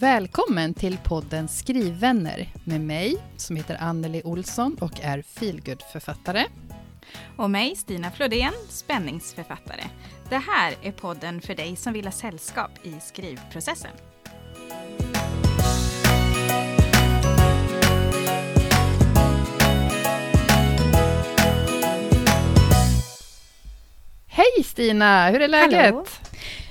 Välkommen till podden Skrivvänner med mig som heter Anneli Olsson och är feelgood-författare. Och mig, Stina Flodén, spänningsförfattare. Det här är podden för dig som vill ha sällskap i skrivprocessen. Hej Stina, hur är läget? Hallå.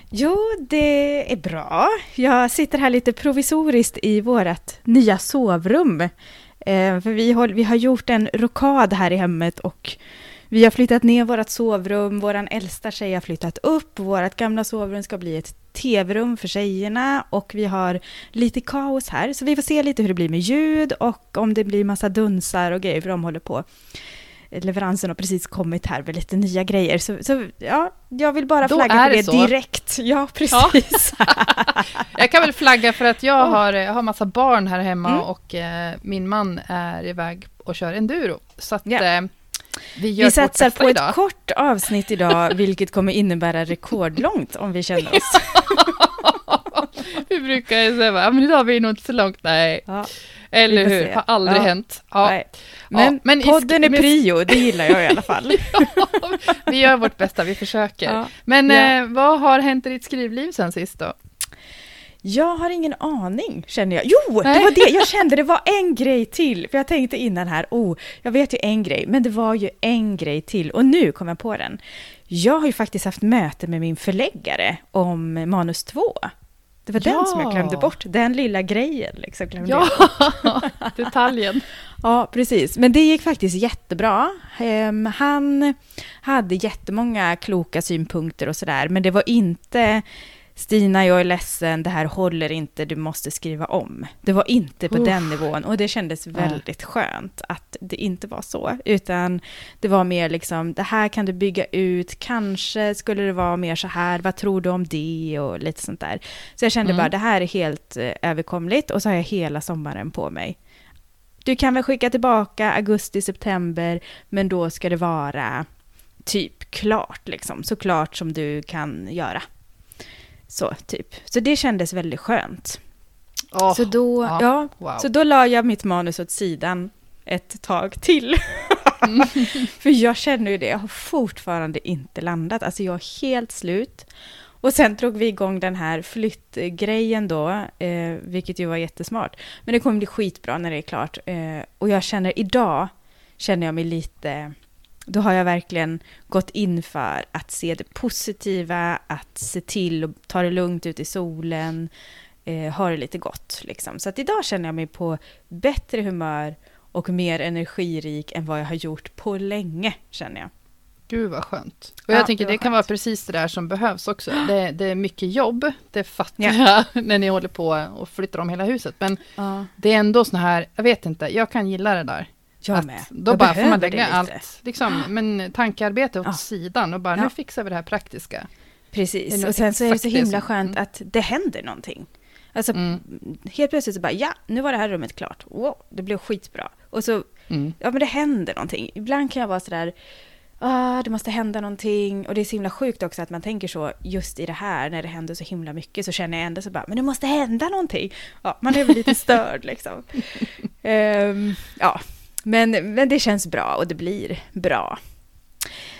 Jo, det är bra. Jag sitter här lite provisoriskt i vårt nya sovrum. Eh, för vi, håll, vi har gjort en rokad här i hemmet och vi har flyttat ner vårt sovrum. Vår äldsta tjej har flyttat upp. Vårt gamla sovrum ska bli ett tv-rum för tjejerna och vi har lite kaos här. Så vi får se lite hur det blir med ljud och om det blir massa dunsar och grejer för de håller på leveransen har precis kommit här med lite nya grejer. Så, så ja, jag vill bara flagga för det det direkt. Ja, precis. Jag kan väl flagga för att jag har, jag har massa barn här hemma Mm. och eh, min man är iväg och kör enduro. Så att Ja. eh, vi Vi satsar på idag. ett kort avsnitt idag, vilket kommer innebära rekordlångt om vi känner oss. vi brukar ju säga, ja men idag blir det nog inte så långt. Nej, Ja, eller hur? se. Har aldrig Ja. hänt. Ja. nej. Men, Ja, men podden är prio, det gillar jag i alla fall. vi gör vårt bästa, vi försöker. Ja. Men Ja. eh, vad har hänt i ditt skrivliv sen sist då? Jag har ingen aning, känner jag. Jo, det Nej. var det! Jag kände det var en grej till. För jag tänkte innan här, oh, jag vet ju en grej, men det var ju en grej till. Och nu kom jag på den. Jag har ju faktiskt haft möte med min förläggare om manus 2. Det var den Ja. som jag glömde bort, den lilla grejen. Liksom, glömde Ja, detaljen. Ja, precis. Men det gick faktiskt jättebra. Ehm, han hade jättemånga kloka synpunkter och sådär, men det var inte Stina, jag är ledsen, det här håller inte, du måste skriva om. Det var inte på Uff. den nivån och det kändes väldigt skönt att det inte var så, utan det var mer liksom, det här kan du bygga ut, kanske skulle det vara mer så här, vad tror du om det och lite sånt där. Så jag kände Mm. bara, det här är helt eh, överkomligt och så har jag hela sommaren på mig. Du kan väl skicka tillbaka augusti, september, men då ska det vara typ klart, liksom. Så klart som du kan göra. Så, typ. Så det kändes väldigt skönt. Åh, så, då, ja, ja, wow. så då la jag mitt manus åt sidan ett tag till. Mm. För jag känner ju det, jag har fortfarande inte landat. Alltså jag är helt slut. Och sen drog vi igång den här flyttgrejen då, eh, vilket ju var jättesmart. Men det kommer bli skitbra när det är klart. Eh, och jag känner idag, känner jag mig lite, då har jag verkligen gått in för att se det positiva, att se till och ta det lugnt ut i solen, eh, ha det lite gott. Liksom. Så att idag känner jag mig på bättre humör och mer energirik än vad jag har gjort på länge, känner jag. Gud vad skönt. Och Ja, jag tänker det det kan vara precis det där som behövs också. Det, det är mycket jobb, det fattar Ja. jag, när ni håller på och flyttar om hela huset. Men Ja, det är ändå såna här, jag vet inte, jag kan gilla det där. Jag Att med. Då Jag bara får man lägga allt, liksom, men tankearbete åt Ja. sidan och bara, Ja. nu fixar vi det här praktiska. Precis, och sen så är det så himla skönt mm. att det händer någonting. Alltså Mm. helt plötsligt så bara, ja, nu var det här rummet klart. Wow, det blev skitbra. Och så, Mm. ja men det händer någonting. Ibland kan jag vara sådär, ah, det måste hända någonting. Och det är så himla sjukt också att man tänker så, just i det här, när det händer så himla mycket, så känner jag ändå så bara, men det måste hända någonting. Ja, man är väl lite störd liksom. Ehm, ja, men, men det känns bra och det blir bra.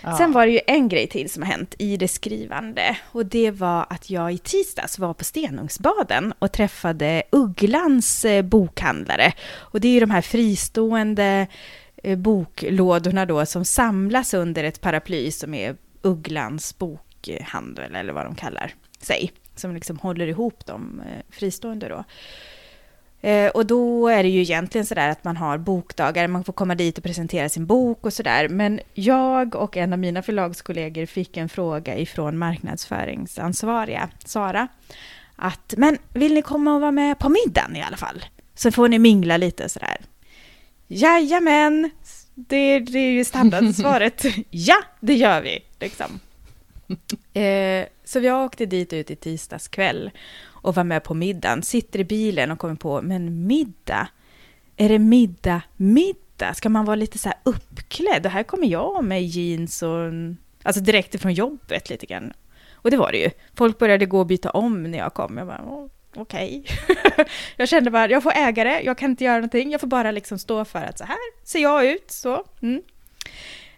Ja. Sen var det ju en grej till som har hänt i det skrivande. Och det var att jag i tisdags var på Stenungsbaden och träffade Ugglans eh, bokhandlare. Och det är ju de här fristående eh, boklådorna då som samlas under ett paraply som är Ugglans bokhandel eller vad de kallar sig. Som liksom håller ihop de eh, fristående då. Eh, och då är det ju egentligen sådär att man har bokdagar, man får komma dit och presentera sin bok och sådär. Men jag och en av mina förlagskollegor fick en fråga ifrån marknadsföringsansvariga, Sara, att men vill ni komma och vara med på middagen i alla fall? Så får ni mingla lite sådär. Jajamän, det, det är ju standardsvaret. ja, det gör vi, liksom. Eh, så jag åkte dit ut i tisdags kväll och var med på middagen. Sitter i bilen och kommer på, men middag? Är det middag, middag? Ska man vara lite så här uppklädd? Och här kommer jag med jeans och... Alltså direkt ifrån jobbet lite grann. Och det var det ju. Folk började gå och byta om när jag kom. Jag bara, okej. okej. jag kände bara, jag får äga det, jag kan inte göra någonting, jag får bara liksom stå för att så här ser jag ut, så. Mm.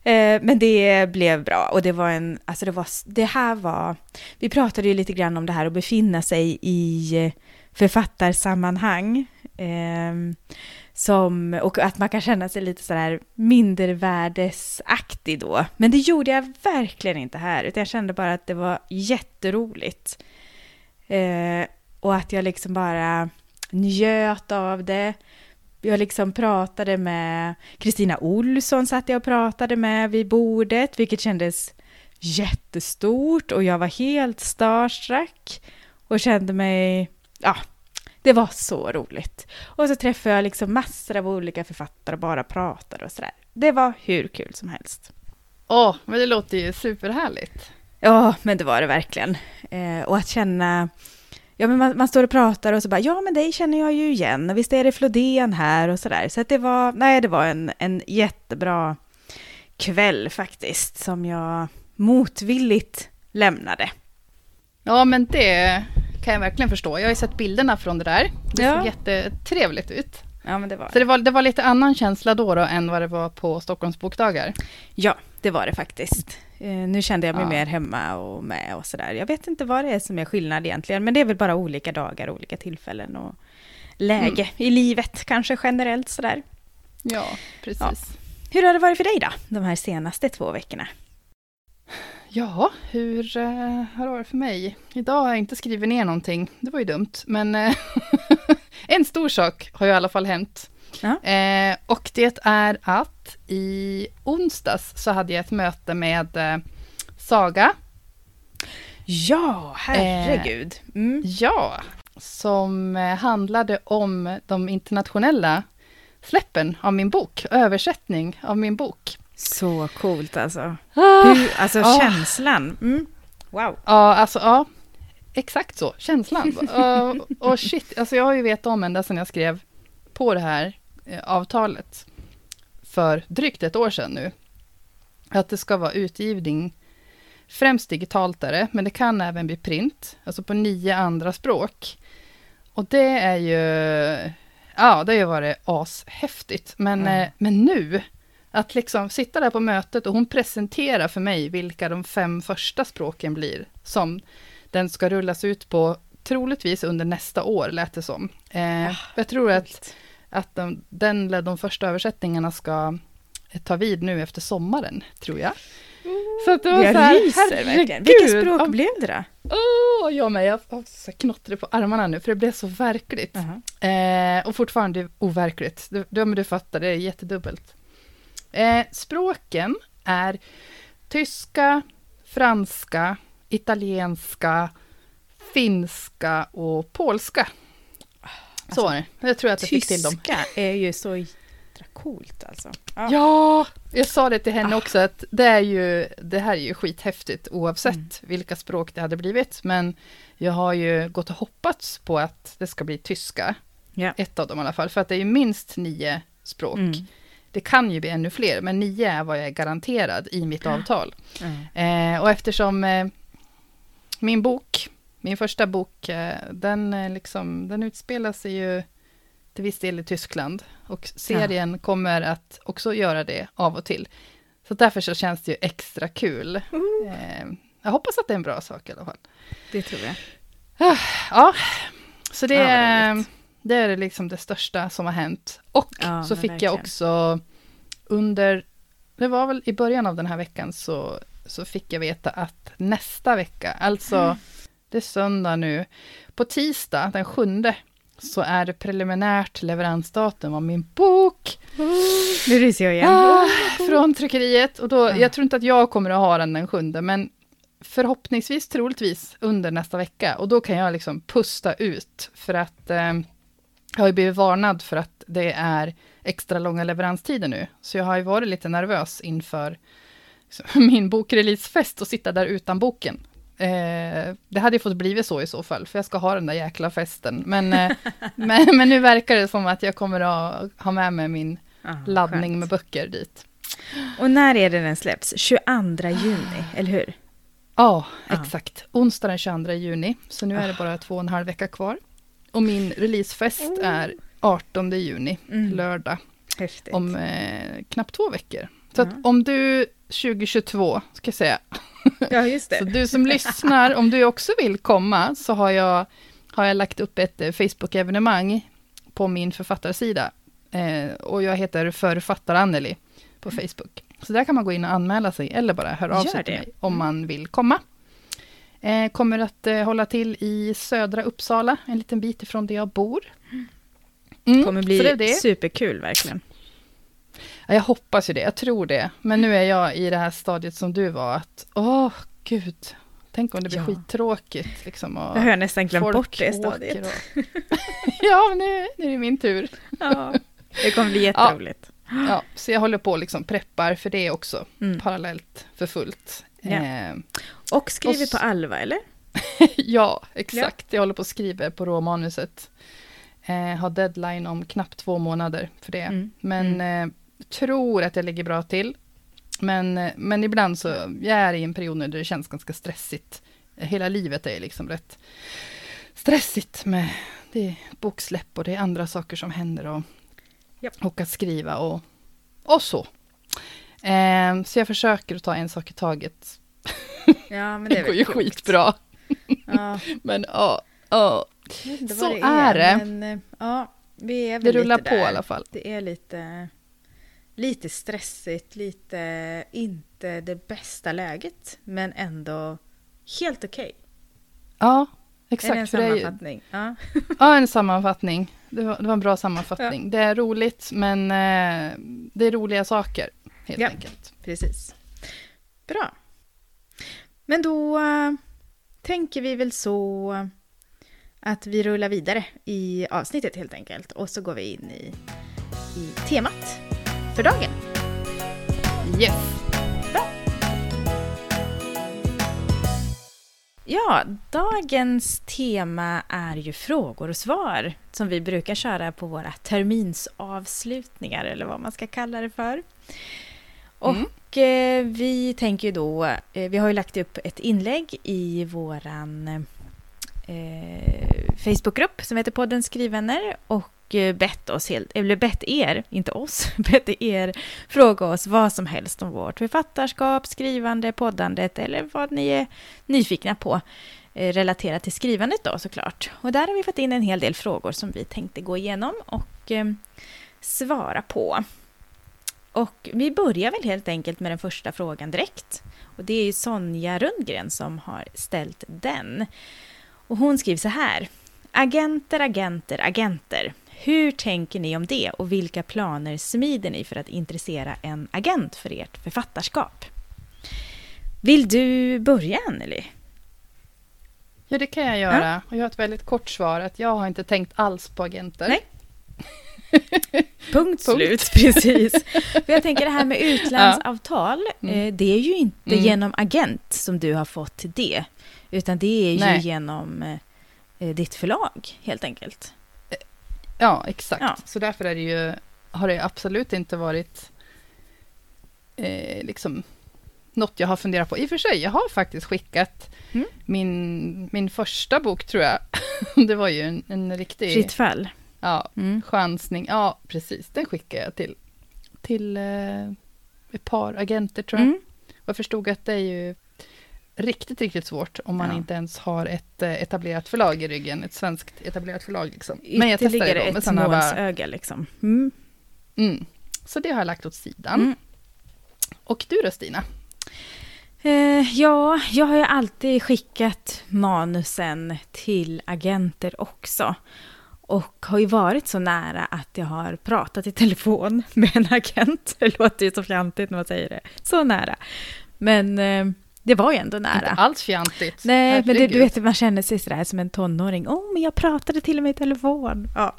Eh, men det blev bra och det var en, alltså det var, det här var, vi pratade ju lite grann om det här att befinna sig i författarsammanhang. Eh, som, och att man kan känna sig lite sådär mindervärdesaktig då. Men det gjorde jag verkligen inte här, utan jag kände bara att det var jätteroligt. Eh, och att jag liksom bara njöt av det. Jag liksom pratade med Kristina Olsson, satt jag och pratade med vid bordet, vilket kändes jättestort och jag var helt starstruck och kände mig, ja, det var så roligt. Och så träffade jag liksom massor av olika författare och bara pratade och sådär. Det var hur kul som helst. Åh, oh, men det låter ju superhärligt. Ja, men det var det verkligen. Eh, och att känna ja, men man, man, står och pratar och så bara, ja men dig känner jag ju igen och visst är det Flodén här och sådär. Så att det var, nej det var en, en jättebra kväll faktiskt som jag motvilligt lämnade. Ja men det kan jag verkligen förstå. Jag har ju sett bilderna från det där. Det ja. såg jättetrevligt ut. Ja, men det var Så det var, det var lite annan känsla då, då än vad det var på Stockholms bokdagar? Ja, det var det faktiskt. Eh, nu kände jag mig ja. mer hemma och med och sådär. Jag vet inte vad det är som är skillnad egentligen, men det är väl bara olika dagar, olika tillfällen och läge mm. i livet kanske generellt sådär. Ja, precis. Ja. Hur har det varit för dig då, de här senaste två veckorna? Ja, hur uh, har det varit för mig? Idag har jag inte skrivit ner någonting, det var ju dumt, men uh, en stor sak har ju i alla fall hänt. Eh, och det är att i onsdags så hade jag ett möte med eh, Saga. Ja, herregud. Mm. ja, som eh, handlade om de internationella släppen av min bok, översättning av min bok. Så coolt alltså. Ah, Hur, alltså ah. känslan. Mm. Wow. Ja, alltså ja. Exakt så, känslan. uh, och shit, alltså jag har ju vetat om ända sedan jag skrev på det här Eh, avtalet för drygt ett år sedan nu. Att det ska vara utgivning, främst digitalt är det, men det kan även bli print, alltså på nio andra språk. Och det är ju, ja, det har ju varit ashäftigt. Men, mm. eh, men nu, att liksom sitta där på mötet och hon presenterar för mig vilka de fem första språken blir, som den ska rullas ut på, troligtvis under nästa år, lät det som. Eh, ah, jag tror att att de, den, de första översättningarna ska ta vid nu efter sommaren, tror jag. Mm. Så att det var jag så här, ryser verkligen. Vilket språk blev det då? Oh, jag med. Jag har knottrat på armarna nu, för det blev så verkligt. Uh -huh. eh, och fortfarande overkligt. Du, du, du fattar, det är jättedubbelt. Eh, språken är tyska, franska, italienska, finska och polska. Så var det. Jag tror att jag fick till dem. Tyska är ju så coolt alltså. Ja. ja, jag sa det till henne ah. också att det är ju, det här är ju skithäftigt oavsett mm. vilka språk det hade blivit. Men jag har ju gått och hoppats på att det ska bli tyska. Ja. Ett av dem i alla fall, för att det är ju minst nio språk. Mm. Det kan ju bli ännu fler, men nio är vad jag är garanterad i mitt avtal. Mm. Eh, och eftersom eh, min bok min första bok, eh, den, eh, liksom, den utspelar sig ju till viss del i Tyskland. Och serien ja. kommer att också göra det av och till. Så därför så känns det ju extra kul. Mm. Jag hoppas att det är en bra sak i alla fall. Det tror jag. Ah, ja, så det, ja, det är liksom det största som har hänt. Och ja, så fick verkligen. jag också under, det var väl i början av den här veckan, så, så fick jag veta att nästa vecka, alltså mm det är söndag nu. På tisdag, den sjunde, så är det preliminärt leveransdatum av min bok. Nu ryser jag igen. Ah, från tryckeriet. Och då, Jag tror inte att jag kommer att ha den den sjunde, men förhoppningsvis, troligtvis, under nästa vecka. Och då kan jag liksom pusta ut, för att eh, jag har ju blivit varnad för att det är extra långa leveranstider nu. Så jag har ju varit lite nervös inför liksom, min bokreleasefest och sitta där utan boken. Eh, det hade ju fått blivit så i så fall, för jag ska ha den där jäkla festen. Men, eh, men, men, nu verkar det som att jag kommer att ha med mig min ah, laddning skönt. med böcker dit. Och när är det den släpps? 22 juni, eller hur? Ja, ah. exakt. Onsdag den 22 juni, så nu är det bara två och en halv vecka kvar. Och min releasefest Oh. är 18 juni, Mm. lördag, Häftigt. om eh, knappt två veckor. Så att Ja. om du 2022, ska jag säga, Ja, just så du som lyssnar, om du också vill komma, så har jag, har jag lagt upp ett eh, Facebook-evenemang på min författarsida. Eh, och jag heter Författar Anneli på Facebook. Så där kan man gå in och anmäla sig, eller bara höra av Gör sig till det. mig om man vill komma. Eh, kommer att eh, hålla till i södra Uppsala, en liten bit ifrån där jag bor. Mm, kommer så bli det det. superkul verkligen. Ja, jag hoppas ju det, jag tror det. Men nu är jag i det här stadiet som du var, att åh, gud, tänk om det blir Ja. skittråkigt. Liksom, och Jag har nästan glömt bort det stadiet. Och... ja, nu, nu är det min tur. Ja, det kommer bli jätteroligt. Ja, så jag håller på och liksom preppar för det också, Mm. parallellt för fullt. Ja. Eh, Och skriver Och på Alva, eller? ja, exakt. Jag håller på och skriver på råmanuset. Eh, har deadline om knappt två månader för det. Mm. Men eh, tror att jag ligger bra till. Men, men ibland så, jag är i en period nu där det känns ganska stressigt. Hela livet är liksom rätt stressigt med det är boksläpp och det är andra saker som händer och, Japp. och att skriva och, och så. Eh, så jag försöker att ta en sak i taget. Ja, men Det, går ju klokt. skitbra. Ja, Men ja, ja, Så vad är det. Men, eh, ja, vi är det väl rullar lite på i där. alla fall. Det är lite, lite stressigt, lite inte det bästa läget, men ändå helt okej. Ja, Är exakt. det en för det är ju- sammanfattning? Ja. Ja, en sammanfattning. Det var, det var en bra sammanfattning. Det är roligt, men eh, det är roliga saker, helt Ja. enkelt. Precis. Bra. Men då eh, tänker vi väl så att vi rullar vidare i avsnittet helt enkelt. Och så går vi in i, i temat för dagen. Yes. Ja, dagens tema är ju frågor och svar som vi brukar köra på våra terminsavslutningar eller vad man ska kalla det för. Och eh, vi tänker ju då, eh, vi har ju lagt upp ett inlägg i våran eh, Facebookgrupp som heter podden Skrivvänner och och eh, bett oss helt, eller bett er, inte oss, bett er fråga oss vad som helst om vårt författarskap, skrivande, poddandet eller vad ni är nyfikna på eh, relaterat till skrivandet då såklart. Och där har vi fått in en hel del frågor som vi tänkte gå igenom och eh, svara på. Och vi börjar väl helt enkelt med den första frågan direkt. Och det är Sonja Rundgren som har ställt den. Och hon skriver så här. Agenter, agenter, agenter. Hur tänker ni om det och vilka planer smider ni för att intressera en agent för ert författarskap? Vill du börja, Anneli? Ja, det kan jag göra. Och jag har ett väldigt kort svar, att jag har inte tänkt alls på agenter. Nej. Punkt slut, precis. För jag tänker det här med utlandsavtal, Mm. eh, det är ju inte Mm. genom agent som du har fått det, utan det är ju Nej. genom eh, ditt förlag, helt enkelt. Ja, exakt. Ja. Så därför är det ju, har det absolut inte varit eh, liksom något jag har funderat på. I och för sig, jag har faktiskt skickat Mm. min, min första bok, tror jag. det var ju en, en riktig Fritt fall. ja, Mm. chansning. Ja, precis. Den skickade jag till, till eh, ett par agenter, tror jag. Mm. Och jag förstod att det är ju riktigt, riktigt svårt om man Ja. inte ens har ett eh, etablerat förlag i ryggen. Ett svenskt etablerat förlag. Liksom. Men jag testade Ytterligare det då. Men ett nålsöga, liksom. Mm. mm. Så det har jag lagt åt sidan. Mm. Och du då Stina? Eh, ja, jag har ju alltid skickat manusen till agenter också. Och har ju varit så nära att jag har pratat i telefon med en agent. Det låter ju så fjantigt när man säger det. Så nära. Men eh, det var ju ändå Inte nära. alls fjantigt. Nej, men det, Herregud. du vet, man känner sig sådär som en tonåring. Åh, oh, men jag pratade till och med i telefon. Ja.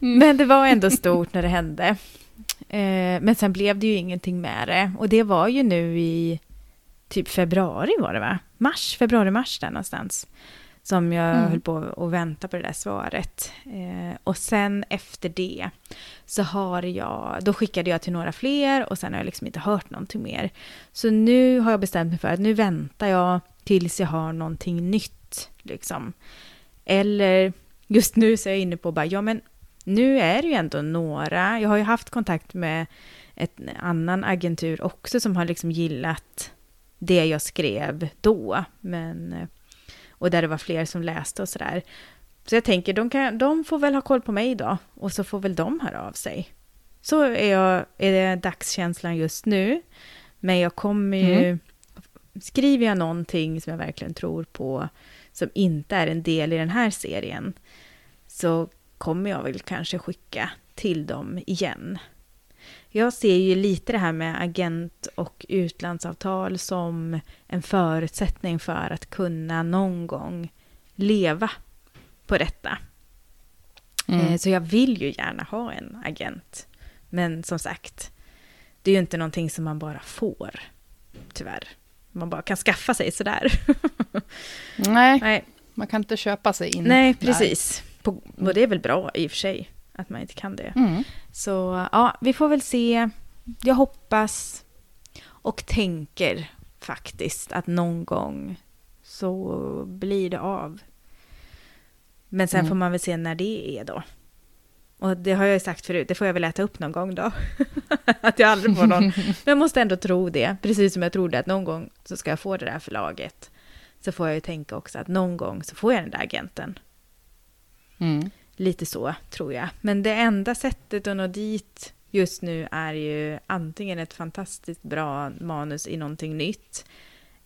Mm. Men det var ändå stort när det hände. Eh, men sen blev det ju ingenting med det. Och det var ju nu i typ februari var det va? Mars, februari, mars där någonstans. Som jag Mm. höll på att vänta på det där svaret. Eh, och sen efter det så har jag, då skickade jag till några fler och sen har jag liksom inte hört någonting mer. Så nu har jag bestämt mig för att nu väntar jag tills jag har någonting nytt. Liksom. Eller just nu så är jag inne på bara, ja men nu är det ju ändå några, jag har ju haft kontakt med ett annan agentur också som har liksom gillat det jag skrev då, men och där det var fler som läste och sådär. Så jag tänker, de, kan, de får väl ha koll på mig då, och så får väl de höra av sig. Så är, jag, är det dagskänslan just nu. Men jag kommer ju... Mm. Skriver jag någonting som jag verkligen tror på, som inte är en del i den här serien, så kommer jag väl kanske skicka till dem igen. Jag ser ju lite det här med agent och utlandsavtal som en förutsättning för att kunna någon gång leva på detta. Mm. Eh, så jag vill ju gärna ha en agent. Men som sagt, det är ju inte någonting som man bara får, tyvärr. Man bara kan skaffa sig sådär. Nej, Nej. man kan inte köpa sig in. Nej, precis. På, och det är väl bra i och för sig, att man inte kan det. Mm. Så ja, vi får väl se. Jag hoppas och tänker faktiskt att någon gång så blir det av. Men sen mm. får man väl se när det är då. Och det har jag ju sagt förut, det får jag väl äta upp någon gång då. att jag aldrig får någon. Men jag måste ändå tro det, precis som jag trodde att någon gång så ska jag få det där förlaget. Så får jag ju tänka också att någon gång så får jag den där agenten. Mm. Lite så, tror jag. Men det enda sättet att nå dit just nu är ju antingen ett fantastiskt bra manus i någonting nytt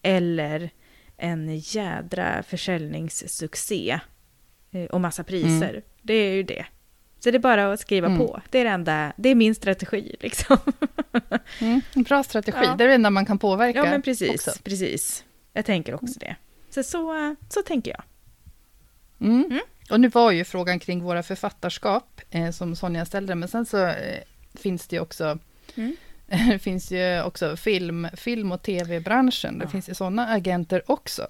eller en jädra försäljningssuccé eh, och massa priser. Mm. Det är ju det. Så det är bara att skriva mm. på. Det är, det, enda, det är min strategi. Liksom. Mm, en bra strategi. Ja. Det är det enda man kan påverka. Ja, men precis. Också. precis. Jag tänker också det. Så, så, så tänker jag. Och nu var ju frågan kring våra författarskap, eh, som Sonja ställde, men sen så eh, finns det ju också mm. det finns ju också film, film och tv-branschen. Det ja. finns ju sådana agenter också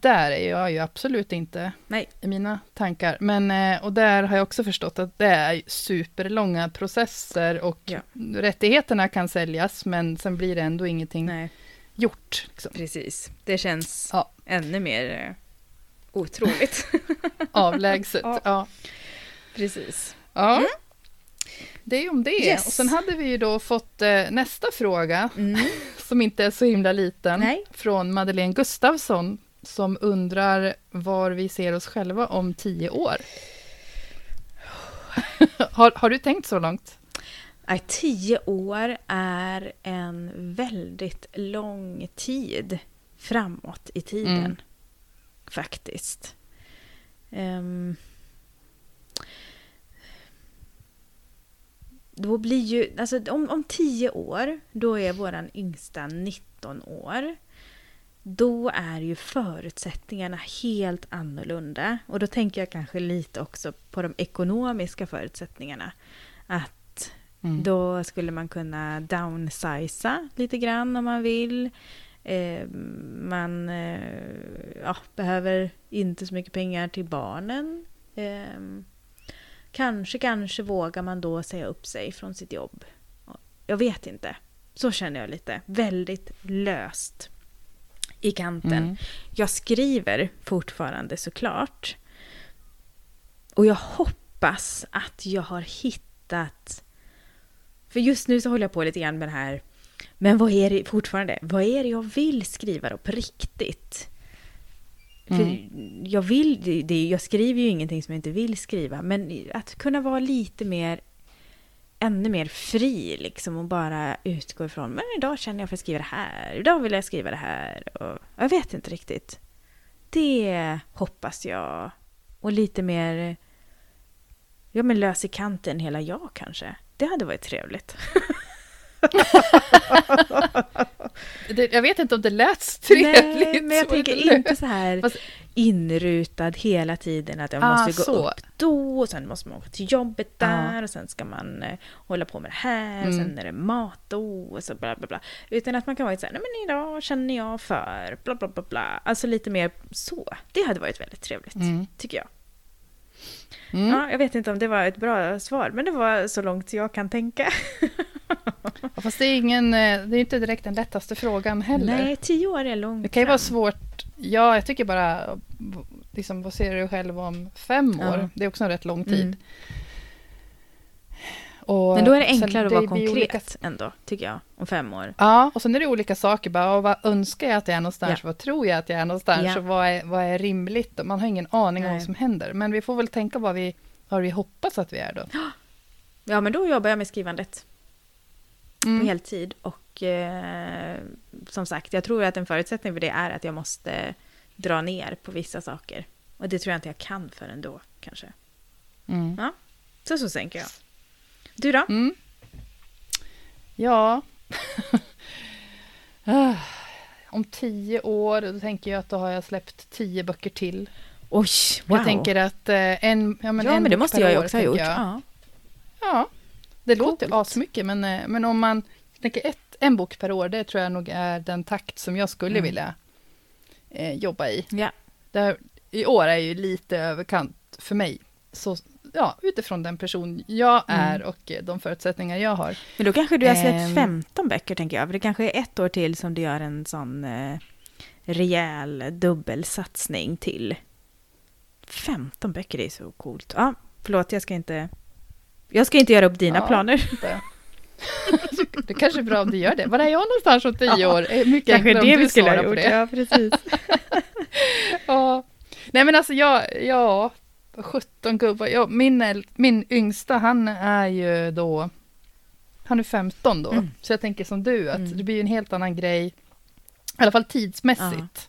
där är jag ju absolut inte Nej. i mina tankar. Men, eh, och där har jag också förstått att det är superlånga processer och ja. rättigheterna kan säljas, men sen blir det ändå ingenting Nej. gjort. Liksom. Precis, det känns ja. ännu mer eh, otroligt. Avlägset, ja. ja. Precis. Ja. Mm. Det är ju om det. Yes. Och sen hade vi ju då fått eh, nästa fråga, mm. som inte är så himla liten, Nej. från Madeleine Gustafsson som undrar var vi ser oss själva om tio år. har, har du tänkt så långt? Nej, tio år är en väldigt lång tid framåt i tiden. Mm. Faktiskt. Um, då blir ju, alltså om, om tio år, då är våran yngsta 19 år då är ju förutsättningarna helt annorlunda. Och då tänker jag kanske lite också på de ekonomiska förutsättningarna. Att mm. då skulle man kunna downsiza lite grann om man vill. Eh, man eh, ja, behöver inte så mycket pengar till barnen. Eh, kanske, kanske vågar man då säga upp sig från sitt jobb. Jag vet inte. Så känner jag lite. Väldigt löst i kanten. Mm. Jag skriver fortfarande såklart. Och jag hoppas att jag har hittat... För just nu så håller jag på lite grann med det här. Men vad är det fortfarande? Vad är det jag vill skriva då på riktigt? Mm. För jag, vill, det, jag skriver ju ingenting som jag inte vill skriva. Men att kunna vara lite mer ännu mer fri liksom och bara utgå ifrån men idag känner jag för att skriva det här, idag vill jag skriva det här. Och jag vet inte riktigt. Det hoppas jag. Och lite mer ja, men lös i kanten hela jag kanske. Det hade varit trevligt. det, jag vet inte om det lät trevligt. Nej, men jag tänker inte så här. Fast, inrutad hela tiden. Att jag ah, måste gå så. upp då, och sen måste man åka till jobbet där, ah. och sen ska man eh, hålla på med det här, mm. och sen är det mat då, och så bla bla bla. Utan att man kan vara så här, nej men idag känner jag för, bla bla bla bla. Alltså lite mer så. Det hade varit väldigt trevligt, mm. tycker jag. Mm. Ja, jag vet inte om det var ett bra svar, men det var så långt jag kan tänka. ja, fast det är, ingen, eh, det är inte direkt den lättaste frågan heller. Nej, tio år är långt Det kan ju vara svårt. Ja, jag tycker bara liksom, vad ser du själv om fem år? Ja. Det är också en rätt lång tid. Mm. Och Men då är det enklare att vara konkret olika- ändå, tycker jag, om fem år. Ja, och sen är det olika saker. Bara, vad önskar jag att jag är någonstans? Ja. Vad tror jag att jag är någonstans? Ja. Och vad är, vad är rimligt? Och Man har ingen aning om Nej. vad som händer. Men vi får väl tänka vad vi, vad vi hoppas att vi är då. Ja, men då jobbar jag med skrivandet på Mm. heltid. Och eh, som sagt, jag tror att en förutsättning för det är att jag måste dra ner på vissa saker. Och det tror jag inte jag kan förrän då, kanske. Mm. Så så tänker jag. Du då? Mm. Ja. Ah. Om tio år, då tänker jag att då har jag släppt tio böcker till. Oj, wow! Jag tänker att eh, en, ja, men ja, en men det måste jag ju också ha gjort. Ja. Ja, det låter Coolt. asmycket, men, eh, men om man tänker ett, en bok per år, det tror jag nog är den takt som jag skulle Mm. vilja eh, jobba i. ja. Där, I år är ju lite överkant för mig. Så ja, utifrån den person jag är Mm. och eh, de förutsättningar jag har. Men då kanske du har släppt Ehm. 15 böcker, tänker jag. För det kanske är ett år till som du gör en sån eh, rejäl dubbelsatsning till. 15 böcker, det är så coolt. Ja, förlåt, jag ska inte... Jag ska inte göra upp dina Ja. planer. Det. det kanske är bra om du gör det. Var är jag någonstans om tio Ja, år? Eh, Mycket Kanske det vi skulle ha gjort. det. Ja, precis. Ja. Nej men alltså jag, ja, 17 gubbar. Ja, min, min yngsta han är ju då, han är 15 då. Mm. Så jag tänker som du, att Mm. det blir en helt annan grej, i alla fall tidsmässigt.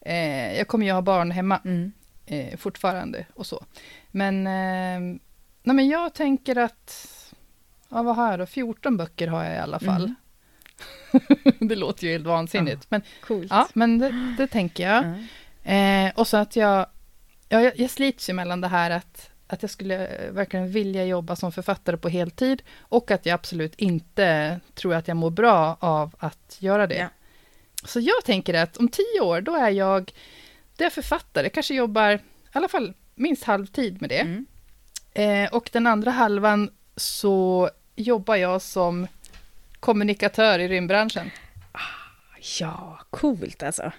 Eh, jag kommer ju ha barn hemma Mm. eh, fortfarande och så. Men, eh, nej men jag tänker att, ja vad har jag då, 14 böcker har jag i alla fall. Mm. det låter ju helt vansinnigt, men Coolt. ja, men det, det tänker jag. Ja. Eh, och så att jag, ja, jag, jag slits ju mellan det här att, att jag skulle verkligen vilja jobba som författare på heltid och att jag absolut inte tror att jag mår bra av att göra det. Ja. Så jag tänker att om tio år, då är jag, då är jag författare, kanske jobbar i alla fall minst halvtid med det. Mm. Eh, och den andra halvan så jobbar jag som kommunikatör i rymdbranschen. Ja, coolt alltså.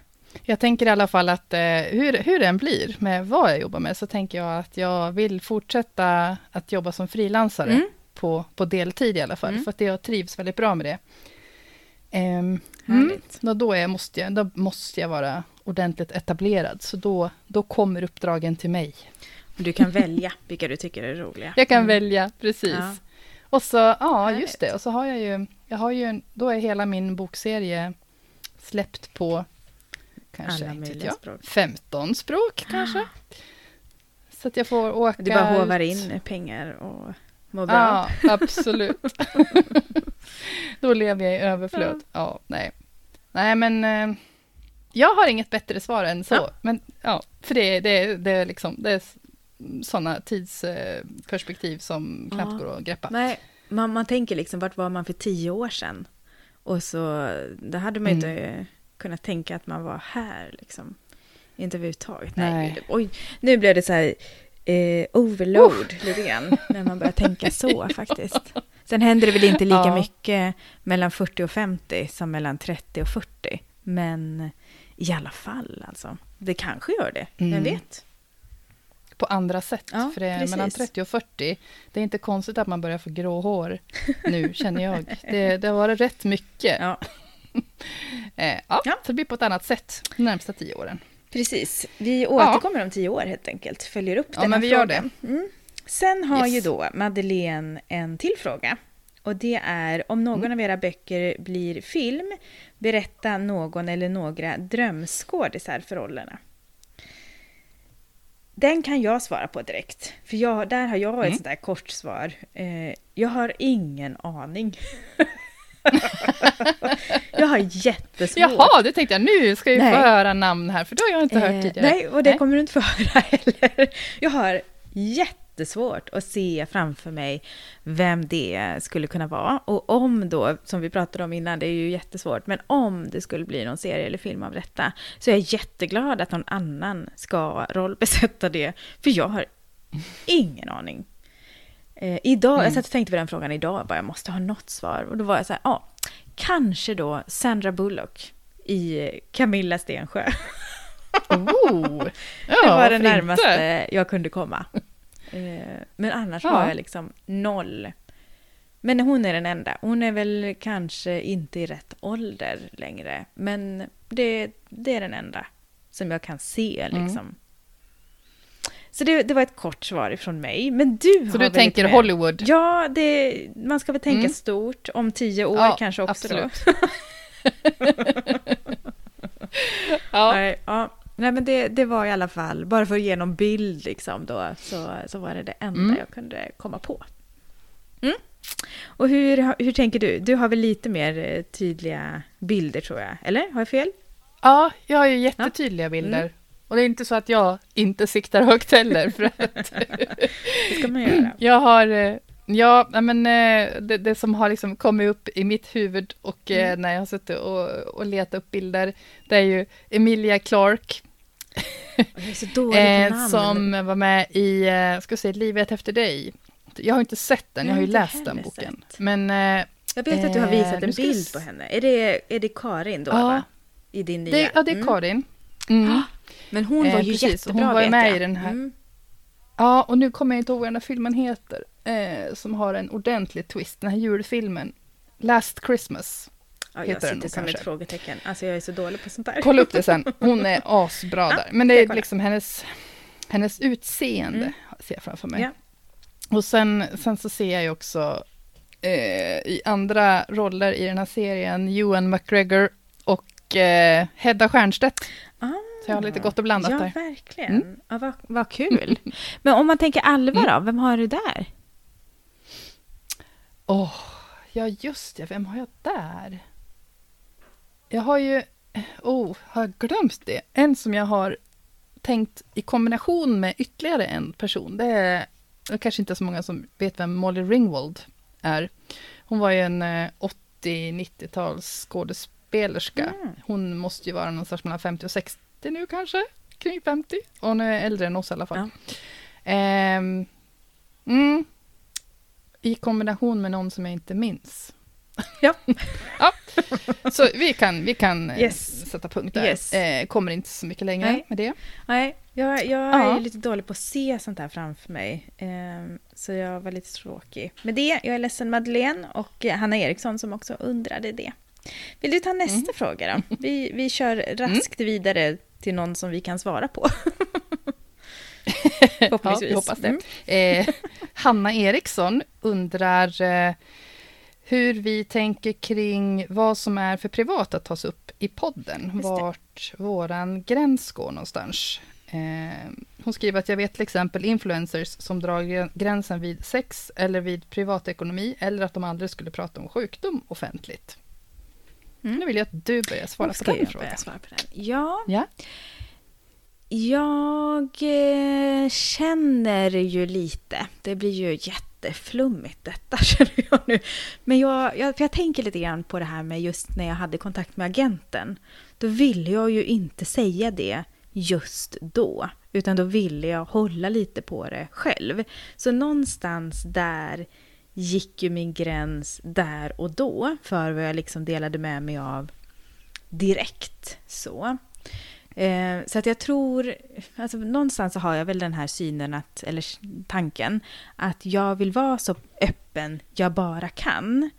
Jag tänker i alla fall att eh, hur, hur den blir med vad jag jobbar med, så tänker jag att jag vill fortsätta att jobba som frilansare Mm. på, på deltid i alla fall, Mm. för att jag trivs väldigt bra med det. Ehm, mm, då, då, är, måste jag, då måste jag vara ordentligt etablerad, så då, då kommer uppdragen till mig. Du kan välja vilka du tycker är roliga. Jag kan Mm. välja, precis. Ja. Och så, ja just det, och så har jag ju, jag har ju, då är hela min bokserie släppt på, kanske, Alla jag, språk. 15 språk kanske. Så att jag får åka Du bara håvar ut. in pengar och mår bra. Ja, absolut. Då lever jag i överflöd. Ja, nej. Nej, men eh, jag har inget bättre svar än så. Ja. Men ja, för det, det, det är liksom, det är sådana tidsperspektiv som knappt Ja. går att greppa. Nej, man, man tänker liksom, vart var man för tio år sedan? Och så, då hade man ju Mm. inte kunnat tänka att man var här liksom. Inte överhuvudtaget. Nej. Nej. Oj, nu blev det så här eh, overload lite grann. När man börjar tänka så faktiskt. Sen händer det väl inte lika Ja. mycket mellan 40 och 50 som mellan 30 och 40. Men i alla fall alltså. Det kanske gör det, vem Mm. vet? På andra sätt. Ja, för det är precis. mellan 30 och 40. Det är inte konstigt att man börjar få grå hår nu, känner jag. Det, det har varit rätt mycket. Ja. Eh, ja, Ja. så det blir på ett annat sätt de närmsta tio åren. Precis. Vi återkommer om tio år helt enkelt. Följer upp Ja, den här men vi gör frågan. Mm. Sen har Yes. ju då Madeleine en till fråga. Och det är om någon Mm. av era böcker blir film, berätta någon eller några drömskådisar för rollerna. Den kan jag svara på direkt. För jag, där har jag ett Mm. sånt där kort svar. Eh, jag har ingen aning. jag har jättesvårt. Jaha, det tänkte jag. Nu ska vi Nej. få höra namn här, för det har jag inte hört Eh, tidigare. Nej, och det kommer du inte få höra heller. Jag har jättesvårt att se framför mig vem det skulle kunna vara. Och om då, som vi pratade om innan, det är ju jättesvårt, men om det skulle bli någon serie eller film av detta, så är jag jätteglad att någon annan ska rollbesätta det, för jag har ingen aning. Eh, idag, Mm. jag satt och tänkte på den frågan idag, bara jag måste ha något svar. Och då var jag så här, ja, kanske då Sandra Bullock i Camilla Stensjö. Oh, Ja, det var det inte? närmaste jag kunde komma. Eh, Men annars Ja. har jag liksom noll. Men hon är den enda. Hon är väl kanske inte i rätt ålder längre. Men det, det är den enda som jag kan se Mm. liksom. Så det, det var ett kort svar ifrån mig. Men du Så du tänker mer- Hollywood? Ja, det, man ska väl tänka Mm. stort. Om tio år Ja, kanske också då. absolut. ja. Nej, ja. Nej men det, det var i alla fall, bara för att ge någon bild liksom då, så, så var det det enda Mm. jag kunde komma på. Mm. Och hur, hur tänker du? Du har väl lite mer eh, tydliga bilder tror jag, eller? Har jag fel? ja, jag har ju jättetydliga bilder. Mm. Och det är inte så att jag inte siktar högt heller. För att Det ska man göra. jag har, eh, ja, men eh, det, det som har liksom kommit upp i mitt huvud och eh, Mm. när jag har suttit och, och letat upp bilder, det är ju Emilia på eh, som var med i, ska jag säga, Livet efter dig. Jag har inte sett den, Jag jag har ju läst den boken. sett. Men Jag vet att du har visat en vi bild på henne. Är det, är det Karin då? Ja. Va? I din nya? det, ja, det är Mm. Karin. Mm. Men hon var Eh, ju precis, hon jättebra var ju vet med jag. i den här. Mm. Ja, och nu kommer jag inte ihåg vad den här filmen heter, eh, som har en ordentlig twist, den här julfilmen. Last Christmas. Ja, jag den sitter som kanske. ett frågetecken. Alltså jag är så dålig på sånt där. Kolla upp det sen, hon är asbra Ja, där. Men det är liksom hennes, hennes utseende, Mm. ser jag framför mig. Ja. Och sen, sen så ser jag ju också eh, i andra roller i den här serien, Ewan McGregor och eh, Hedda Stiernstedt. Ah, Så jag har lite gott och blandat ja, där. verkligen. Mm. Ja, vad, vad kul. Men om man tänker Alva Mm. då, vem har du där? Åh, ja just det, vem har jag där? Jag har ju, oh, har jag glömt det? En som jag har tänkt i kombination med ytterligare en person, det är, det kanske inte så många som vet vem Molly Ringwald är. Hon var ju en eh, 80-90-tals skådespelerska. Mm. Hon måste ju vara någonstans mellan 50 och 60 nu kanske, kring 50. Och hon är äldre än oss i alla fall. Ehm, mm, I kombination med någon som jag inte minns. Ja. ja. Så vi kan, vi kan eh, Yes. sätta punkt där. Yes. Eh, kommer inte så mycket längre Nej. med det. Nej, jag, jag Ja. är lite dålig på att se sånt här framför mig. Ehm, så jag var lite tråkig med det. Jag är ledsen Madeleine och eh, Hanna Eriksson som också undrade det. Vill du ta nästa Mm. fråga då? Vi, vi kör raskt vidare till någon som vi kan svara på. Ja, Förhoppningsvis. vi hoppas det. Mm. Eh, Hanna Eriksson undrar eh, hur vi tänker kring vad som är för privat att tas upp i podden. Vart våran gräns går någonstans. Eh, hon skriver att jag vet till exempel influencers som drar gr- gränsen vid sex eller vid privatekonomi eller att de aldrig skulle prata om sjukdom offentligt. Mm. Nu vill jag att du börjar svara på den jag frågan. svara på den. Ja, Ja. Jag eh, känner ju lite, det blir ju jätteflummigt detta känner jag nu. Men jag, jag, för jag tänker lite grann på det här med just när jag hade kontakt med agenten. Då ville jag ju inte säga det just då, utan då ville jag hålla lite på det själv. Så någonstans där gick ju min gräns där och då för vad jag liksom delade med mig av direkt. Så. Eh, så att jag tror, alltså någonstans så har jag väl den här synen, att, eller tanken, att jag vill vara så öppen jag bara kan.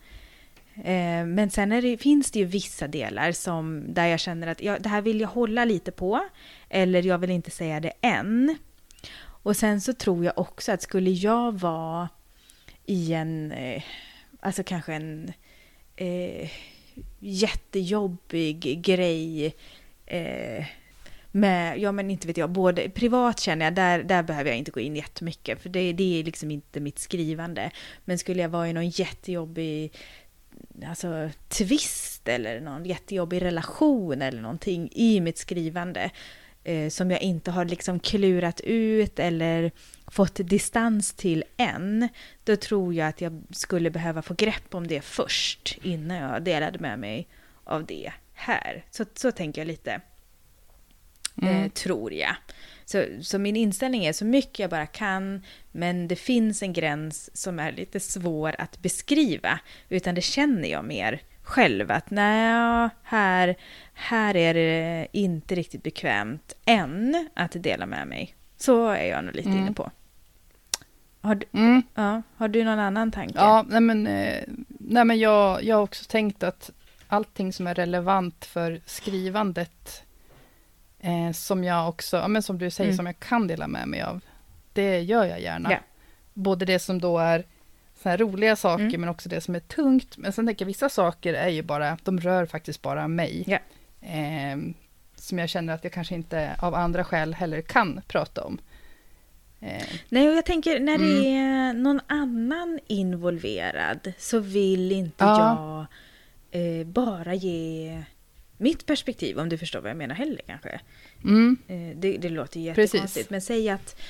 Eh, men sen är det, finns det ju vissa delar som, där jag känner att jag, det här vill jag hålla lite på, eller jag vill inte säga det än. Och sen så tror jag också att skulle jag vara i en, eh, alltså kanske en eh, jättejobbig grej eh, med, ja men inte vet jag, både privat känner jag, där, där behöver jag inte gå in jättemycket för det, det är liksom inte mitt skrivande. Men skulle jag vara i någon jättejobbig alltså, twist eller någon jättejobbig relation eller någonting i mitt skrivande eh, som jag inte har liksom klurat ut eller fått distans till än, då tror jag att jag skulle behöva få grepp om det först innan jag delade med mig av det här. Så, så tänker jag lite, eh, Mm. tror jag. Så, så min inställning är så mycket jag bara kan, men det finns en gräns som är lite svår att beskriva, utan det känner jag mer själv att nej, här, här är det inte riktigt bekvämt än att dela med mig. Så är jag nog lite Mm. inne på. Har du, Mm. ja, har du någon annan tanke? Ja, nej men, eh, nej men jag, jag har också tänkt att allting som är relevant för skrivandet, eh, som jag också, ja, men som du säger, Mm. som jag kan dela med mig av, det gör jag gärna. Ja. Både det som då är så här roliga saker, Mm. men också det som är tungt. Men sen tänker jag, vissa saker är ju bara, de rör faktiskt bara mig. Ja. Eh, som jag känner att jag kanske inte av andra skäl heller kan prata om. Eh, Nej, och jag tänker när det Mm. är någon annan involverad så vill inte Ja. jag eh, bara ge mitt perspektiv, om du förstår vad jag menar heller kanske. mm, Eh, det, det låter Precis. jättekonstigt, men säg att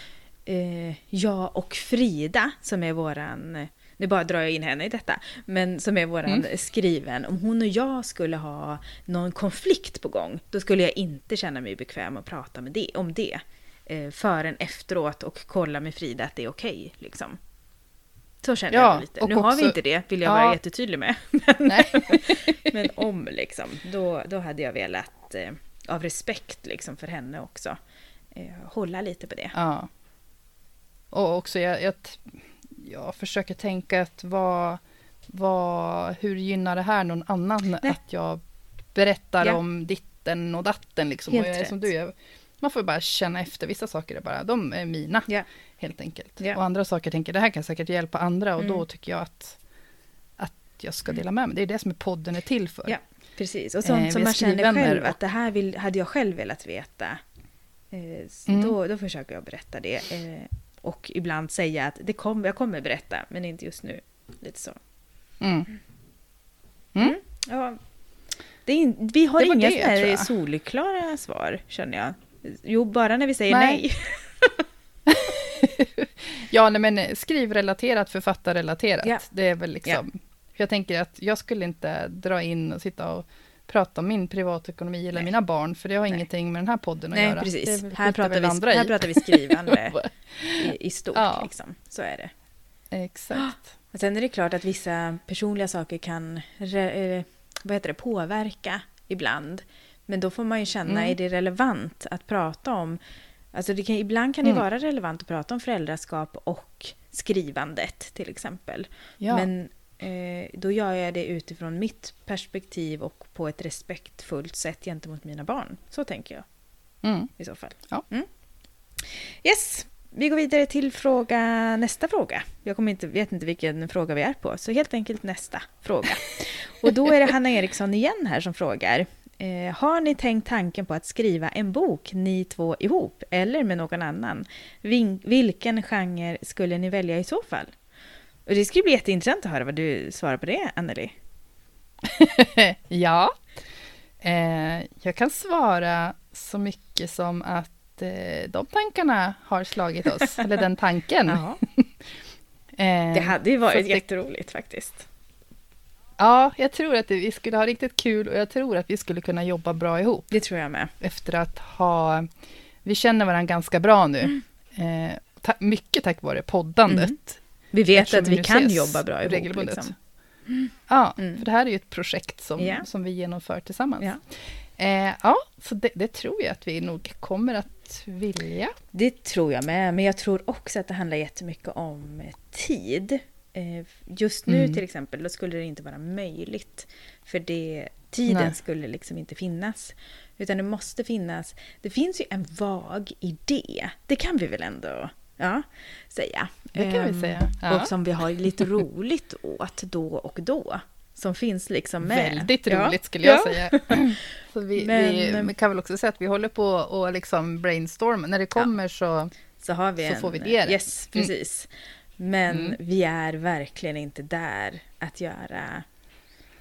eh, jag och Frida, som är våran, nu bara drar jag in henne i detta, men som är våran Mm. skriven, om hon och jag skulle ha någon konflikt på gång, då skulle jag inte känna mig bekväm att prata med det, om det. Eh, förrän efteråt och kolla med Frida att det är okej. liksom. Så känner Ja, jag lite. Nu har vi också- inte det, vill jag Ja. vara jättetydlig med. nej. Men om liksom, då, då hade jag velat, eh, av respekt liksom för henne också, eh, hålla lite på det. Ja. Och också, jag, jag, jag försöker tänka att vad, vad, hur gynnar det här någon annan Nej. att jag berättar Ja. om ditten och datten liksom. Helt och jag rätt. som du, jag, man får bara känna efter, vissa saker är bara, de är mina Ja. Helt enkelt. Ja. Och andra saker tänker, det här kan säkert hjälpa andra och Mm. då tycker jag att, att jag ska dela med mig. Det är det som podden är till för. Ja. Precis, och sånt Eh, som man känner själv att det här vill, hade jag själv velat veta. Eh, Mm. då, då försöker jag berätta det. Eh, och ibland säga att det kom, jag kommer berätta, men inte just nu. Lite så. Mm. Mm. Ja, det är in, vi har inga det, solklara svar, känner jag. Jo, bara när vi säger Nej. nej. Ja, nej, men skrivrelaterat, författarrelaterat. Ja. Det är väl liksom... För jag tänker att jag skulle inte dra in och sitta och prata om min privatekonomi eller Nej. mina barn, för det har Nej. ingenting med den här podden att Nej, göra. precis. Det Här pratar, vi, andra här i. pratar vi skrivande i, i stort. Ja. Liksom. Så är det. Exakt. Och sen är det klart att vissa personliga saker kan eh, vad heter det, påverka ibland. Men då får man ju känna, Mm. är det relevant att prata om... Alltså det kan, ibland kan det Mm. vara relevant att prata om föräldraskap och skrivandet till exempel. Ja. Men eh, då gör jag det utifrån mitt perspektiv och på ett respektfullt sätt gentemot mina barn. Så tänker jag Mm. i så fall. Ja. Mm. Yes, vi går vidare till fråga, nästa fråga. Jag kommer inte, vet inte vilken fråga vi är på, så helt enkelt nästa fråga. Och då är det Hanna Eriksson igen här som frågar. Eh, har ni tänkt tanken på att skriva en bok, ni två ihop, eller med någon annan? Vin, vilken genre skulle ni välja i så fall? Och det skulle bli jätteintressant att höra vad du svarar på det, Anneli. ja. Eh, jag kan svara så mycket som att eh, de tankarna har slagit oss, eller den tanken. Eh, det hade ju så varit det- jätteroligt faktiskt. Ja, jag tror att vi skulle ha riktigt kul och jag tror att vi skulle kunna jobba bra ihop. Det tror jag med. efter att ha... Vi känner varandra ganska bra nu. Mm. Eh, ta, mycket tack vare poddandet. Vi vet Eftersom att vi nu kan jobba bra ihop. regelbundet. Liksom. Ja, Mm. för det här är ju ett projekt som, Ja. som vi genomför tillsammans. Ja. Eh, ja, så det, det tror jag att vi nog kommer att vilja. Det tror jag med, men jag tror också att det handlar jättemycket om tid. Eh, Just nu Mm. till exempel, då skulle det inte vara möjligt. För det, tiden Nej. skulle liksom inte finnas. Utan det måste finnas, det finns ju en vag idé. Det kan vi väl ändå ja, säga. Det kan vi Ehm, säga. Ja. Och som vi har lite roligt åt då och då. Som finns liksom med. Väldigt Ja. roligt skulle jag Ja. säga. Vi, Men- vi, vi kan väl också säga att vi håller på och liksom brainstorma. När det kommer så... så har vi Så en, får vi det. Yes, Mm. Men Mm. vi är verkligen inte där att göra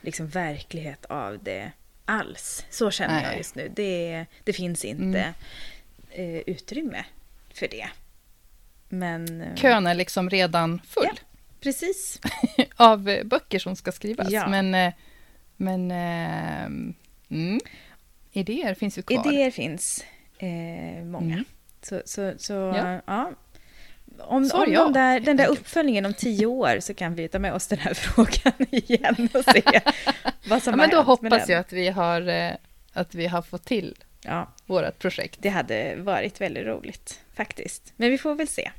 liksom verklighet av det alls. Så känner jag Nej. just nu. Det, det finns inte Mm. eh, utrymme för det. Men... eh, Kön är liksom redan full. Ja. Precis. av eh, böcker som ska skrivas. Ja. Men, men mm, idéer finns ju kvar. Idéer finns eh, många. Mm. Så, så, så Ja. ja. Om, om de där, den där uppföljningen om tio år så kan vi ta med oss den här frågan igen och se vad som Ja, men då hoppas jag att vi har, eh, att vi har fått till Ja, vårt projekt. det hade varit väldigt roligt faktiskt. Men vi får väl se.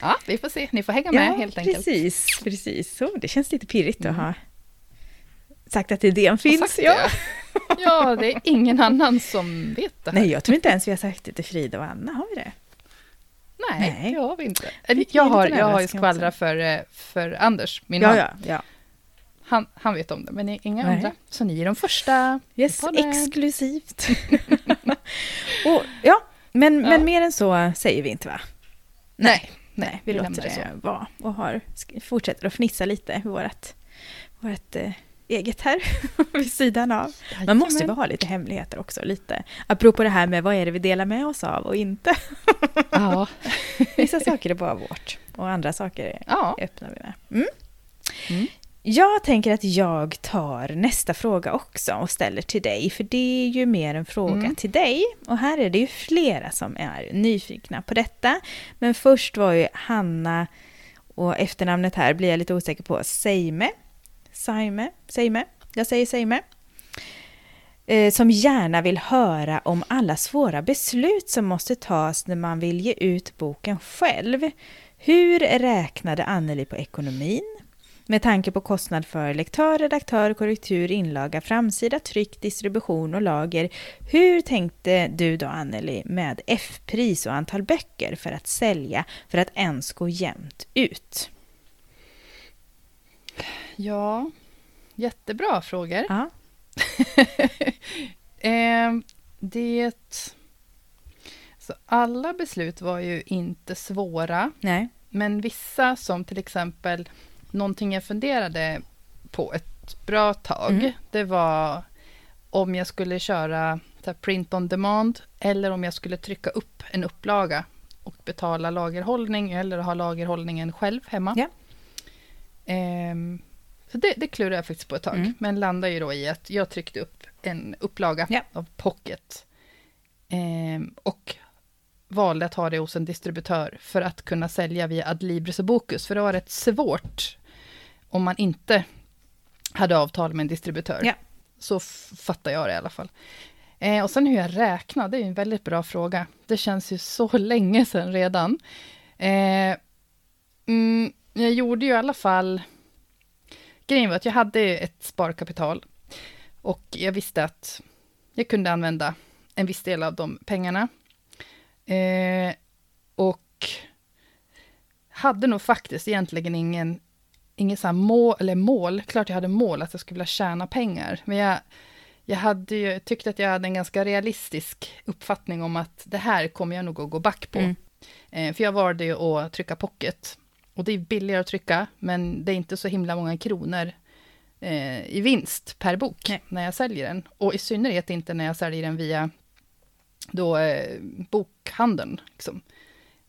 Ja, vi får se. Ni får hänga med helt enkelt. precis, precis. Så, det känns lite pirrigt att ha sagt att idén finns. Ja. det. Ja, det är ingen annan som vet det här. Nej, jag tror inte ens vi har sagt det till Frida och Anna, har vi det? Nej, Nej. det har vi inte. Jag har, jag har ju skvallrat för, eh, för Anders, min Ja, man. ja, ja. Han, han vet om det, men inga Nej. andra. Så ni är de första. Yes, exklusivt. och, ja, men, Ja. men mer än så säger vi inte va? Nej, Nej, vi, vi låter det det vara och har, fortsätter att fnissa lite vårt, vårt eh, eget här vid sidan av. Man måste ju ha lite hemligheter också, lite. Apropå det här med vad är det vi delar med oss av och inte. Ja. Vissa saker är bara vårt och andra saker ja. öppnar vi med. Mm. Mm. Jag tänker att jag tar nästa fråga också och ställer till dig, för det är ju mer en fråga Mm. till dig. Och här är det ju flera som är nyfikna på detta. Men först var ju Hanna, och efternamnet här blir jag lite osäker på, Seime. Seime? Seime? Jag säger Seime. Eh, som gärna vill höra om alla svåra beslut som måste tas när man vill ge ut boken själv. Hur räknade Anneli på ekonomin? Med tanke på kostnad för lektör, redaktör, korrektur, inlaga, framsida, tryck, distribution och lager. Hur tänkte du då Anneli med F-pris och antal böcker för att sälja för att ens gå jämnt ut? Ja, jättebra frågor. Ja. eh, det... Så alla beslut var ju inte svåra, Nej. men vissa som till exempel någonting jag funderade på ett bra tag, Mm. det var om jag skulle köra print on demand eller om jag skulle trycka upp en upplaga och betala lagerhållning eller ha lagerhållningen själv hemma. Ja. Ehm, så det, det klurade jag faktiskt på ett tag, Mm. men landade ju då i att jag tryckte upp en upplaga Ja. av Pocket ehm, och valde att ha det hos en distributör för att kunna sälja via Adlibris och Bokus, för det var rätt svårt om man inte hade avtal med en distributör. Ja. Så fattar jag det i alla fall. Eh, och sen hur jag räknar, det är ju en väldigt bra fråga. Det känns ju så länge sedan redan. Eh, mm, jag gjorde ju i alla fall... Grejen var att jag hade ett sparkapital. Och jag visste att jag kunde använda en viss del av de pengarna. Eh, och hade nog faktiskt egentligen ingen, ingen så mål, eller mål, klart jag hade mål att jag skulle vilja tjäna pengar. Men jag, jag hade ju, tyckte att jag hade en ganska realistisk uppfattning om att det här kommer jag nog att gå back på. Mm. Eh, för jag valde ju att trycka pocket. Och det är billigare att trycka, men det är inte så himla många kronor eh, i vinst per bok Nej. när jag säljer den. Och i synnerhet inte när jag säljer den via då, eh, bokhandeln. Liksom.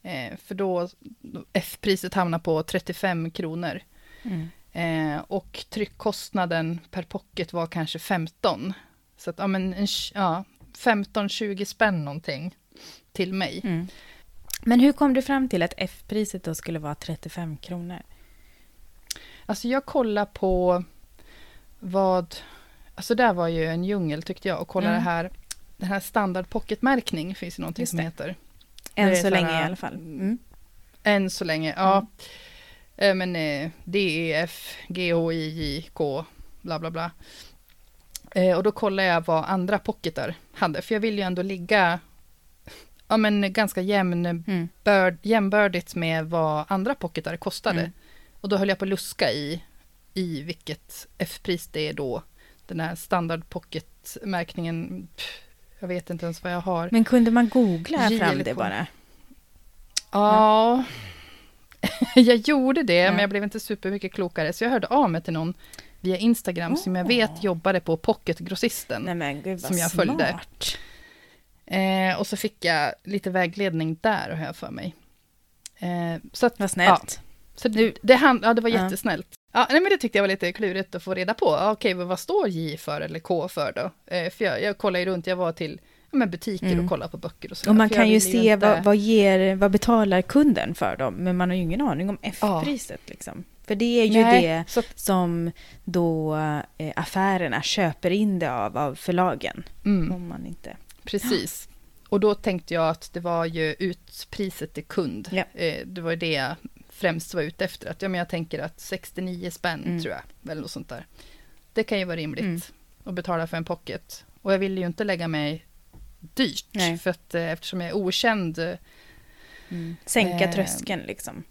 Eh, för då, F-priset hamnar på 35 kronor. Mm. Eh, och tryckkostnaden per pocket var kanske 15. Så att, ja, men ja, 15-20 spänn någonting till mig. Mm. Men hur kom du fram till att F-priset då skulle vara 35 kronor? Alltså jag kollar på vad... Alltså där var ju en djungel tyckte jag. Och kolla Mm. det här. Den här standard pocketmärkning finns ju någonting som heter. Än så länge här, i alla fall. Mm. Än så länge, ja. Eh, Men eh, E, I, J, K, bla bla bla. Eh, och då kollar jag vad andra pocketar hade. För jag vill ju ändå ligga ja, men ganska jämn, Mm. börd, jämnbördigt med vad andra pocketar kostade. Mm. Och då höll jag på att luska i, i vilket F-pris det är då. Den här standard pocket-märkningen. pff, Jag vet inte ens vad jag har. Men kunde man googla J fram det bara? Ja, jag gjorde det, Ja. men jag blev inte supermycket klokare. Så jag hörde av mig till någon via Instagram som jag vet jobbade på Pocket-grossisten. Som jag smart. följde. Eh, och så fick jag lite vägledning där, har jag för mig. Eh, så att, Vad snällt. så det, det, hand, ja, det var Ja. jättesnällt. Ja, nej, men det tyckte jag var lite klurigt att få reda på. Ja, Okej, vad står J för eller K för då? Eh, för jag, jag kollade ju runt, jag var till ja, men butiker Mm. och kolla på böcker och så. Och man kan ju se inte- vad, vad, ger, vad betalar kunden för dem, men man har ju ingen aning om F-priset. Liksom. För det är ju Nej, det så som då eh, affärerna köper in det av, av förlagen. mm, Om man inte... precis. Och då tänkte jag att det var ju utpriset till kund. Ja. Eh, det var ju det jag främst var ute efter. Att, ja, men jag tänker att 69 spänn Mm. tror jag, eller något sånt där. Det kan ju vara rimligt Mm. att betala för en pocket. Och jag ville ju inte lägga mig dyrt. Nej. För att eh, eftersom jag är okänd, eh, Sänka Eh, tröskeln liksom.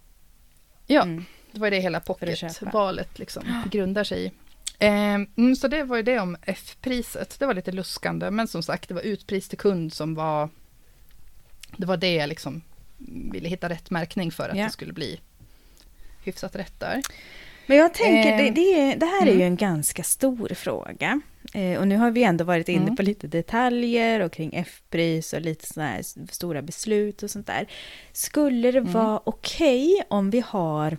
ja, Mm. det var det hela pocketvalet liksom grundar sig i. Eh, mm, så det var ju det om F-priset. Det var lite luskande, men som sagt, det var utpris till kund som var... Det var det jag liksom ville hitta rätt märkning för att Ja. det skulle bli hyfsat rätt där. Men jag tänker, Eh, det, det, det här är mm. ju en ganska stor fråga. Eh, och nu har vi ändå varit inne Mm. på lite detaljer och kring F-pris och lite sådana här stora beslut och sånt där. Skulle det Mm. vara okej om vi har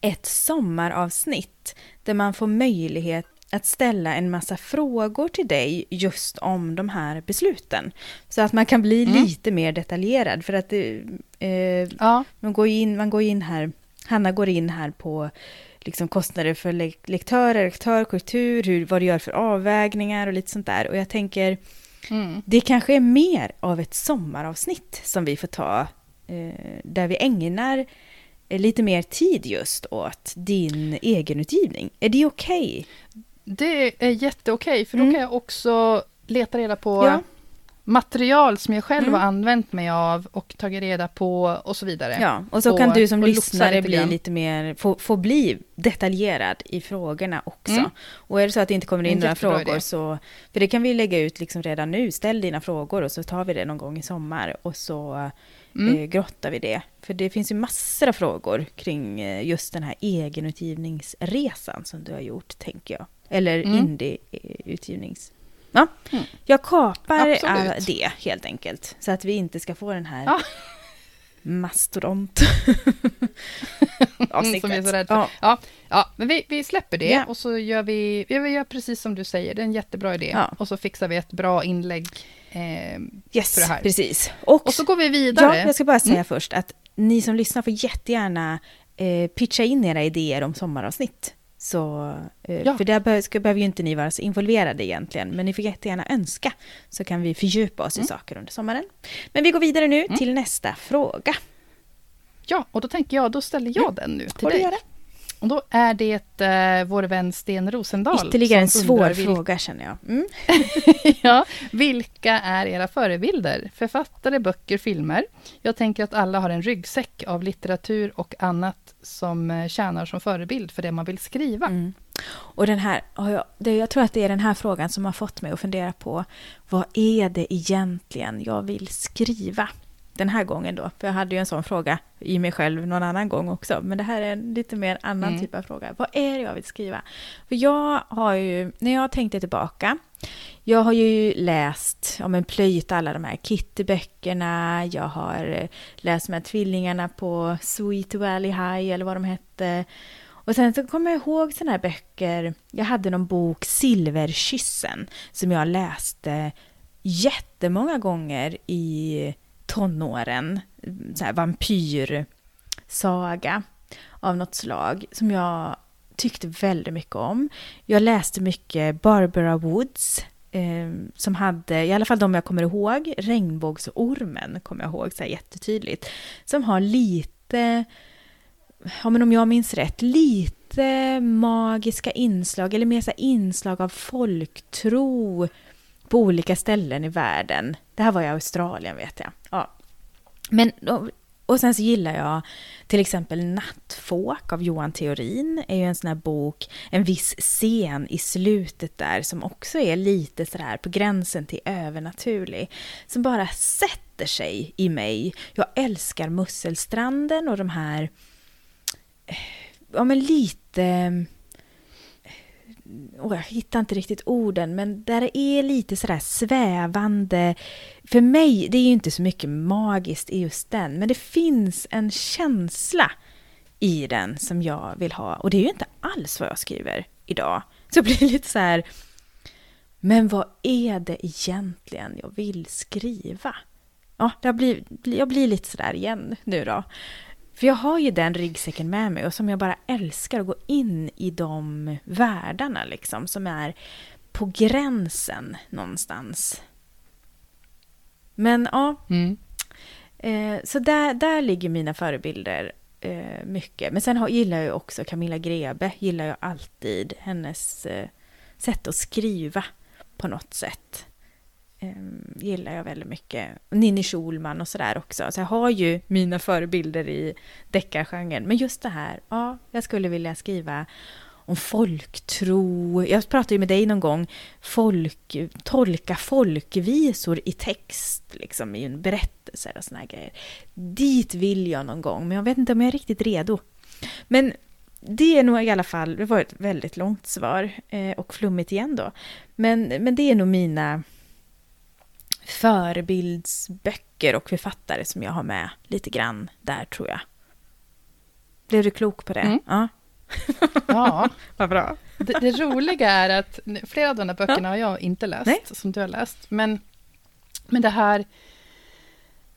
ett sommaravsnitt där man får möjlighet att ställa en massa frågor till dig just om de här besluten. Så att man kan bli Mm. lite mer detaljerad. För att det, eh, Ja, man går in, man går in här, Hanna går in här på liksom kostnader för le- lektörer, redaktör, kultur, hur, vad du gör för avvägningar och lite sånt där. Och jag tänker, mm, det kanske är mer av ett sommaravsnitt som vi får ta, eh, där vi ägnar lite mer tid just åt din egenutgivning. Är det okej? det är jätteokej, för då Mm. kan jag också leta reda på Ja. Material som jag själv Mm. har använt mig av och tagit reda på och så vidare. Ja, och så Och- kan du som lyssnare lite bli grann. lite mer, få, få bli detaljerad i frågorna också. Mm. Och är det så att det inte kommer in några frågor idé. så, för det kan vi lägga ut liksom redan nu, ställ dina frågor och så tar vi det någon gång i sommar och så Mm. eh, grottar vi det. För det finns ju massor av frågor kring eh, just den här egenutgivningsresan som du har gjort, tänker jag. Eller Mm. indie-utgivnings... Ja, Mm. jag kapar Absolut. det helt enkelt. Så att vi inte ska få den här Ja. mastodont som är så rädd för. Ja. Ja, ja men vi, vi släpper det Ja. och så gör vi, vi gör precis som du säger, det är en jättebra idé. Och så fixar vi ett bra inlägg. Eh, Yes, för det här. precis. Och, och så går vi vidare. ja, jag ska bara säga Mm. först att ni som lyssnar får jättegärna eh, pitcha in era idéer om sommaravsnitt. Så, eh, Ja. För där ska, behöver ju inte ni vara så involverade egentligen, men ni får jättegärna önska, så kan vi fördjupa oss i Mm. saker under sommaren. Men vi går vidare nu till nästa fråga. Ja, och då tänker jag, då ställer jag den nu till Får du dig. göra? Och då är det eh, vår vän Sten Rosendahl. Ytterligare en svår undrar vil- fråga känner jag. Mm. ja, vilka är era förebilder? Författare, böcker, filmer? Jag tänker att alla har en ryggsäck av litteratur och annat som eh, tjänar som förebild för det man vill skriva. Mm. Och den här, jag tror att det är den här frågan som har fått mig att fundera på vad är det egentligen jag vill skriva? Den här gången då, för jag hade ju en sån fråga i mig själv någon annan gång också, men det här är en lite mer annan Mm. typ av fråga. Vad är det jag vill skriva? För jag har ju, när jag tänkte tillbaka, jag har ju läst, ja men plöjt alla de här Kitty-böckerna, jag har läst de här tvillingarna på Sweet Valley High eller vad de hette. Och sen så kommer jag ihåg sådana här böcker, jag hade någon bok, Silverkyssen, som jag läste jättemånga gånger i tonåren. Så här vampyrsaga av något slag, som jag tyckte väldigt mycket om. Jag läste mycket Barbara Woods, eh, som hade, i alla fall de jag kommer ihåg, Regnbågsormen kommer jag ihåg så här jättetydligt, som har lite, ja men om jag minns rätt, lite magiska inslag, eller mer så inslag av folktro på olika ställen i världen. Det här var i Australien vet jag. Ja. Men, och, sen så gillar jag till exempel Nattfåk av Johan Theorin. är ju en sån här bok, en viss scen i slutet där som också är lite sådär på gränsen till övernaturlig. Som bara sätter sig i mig. Jag älskar Musselstranden och de här, eh, ja men lite oh, jag hittar inte riktigt orden, men där det är lite sådär svävande. För mig, det är ju inte så mycket magiskt i just den, men det finns en känsla i den som jag vill ha. Och det är ju inte alls vad jag skriver idag. Så jag blir lite så här, Men vad är det egentligen jag vill skriva? Ja, jag blir, jag blir lite sådär igen nu då. För jag har ju den ryggsäcken med mig och som jag bara älskar att gå in i de världarna liksom som är på gränsen någonstans. Men ja, Mm. eh, så där, där ligger mina förebilder eh, mycket. Men sen har, gillar jag också Camilla Grebe, gillar jag alltid hennes eh, sätt att skriva på något sätt. Eh, gillar jag väldigt mycket. Ninni Schulman och sådär också. Så jag har ju mina förebilder i deckargenren. Men just det här, ja, jag skulle vilja skriva om folktro. Jag pratade ju med dig någon gång, folk, tolka folkvisor i text, liksom i en berättelser och såna här grejer. Dit vill jag någon gång, men jag vet inte om jag är riktigt redo. Men det är nog i alla fall, det var ett väldigt långt svar eh, och flummigt igen då. Men, men det är nog mina förebildsböcker och författare som jag har med lite grann där tror jag. Blev du klok på det? Mm. Ja. Ja, Vad bra. det, det roliga är att flera av de här böckerna har jag inte läst, Nej. som du har läst. Men, men det här...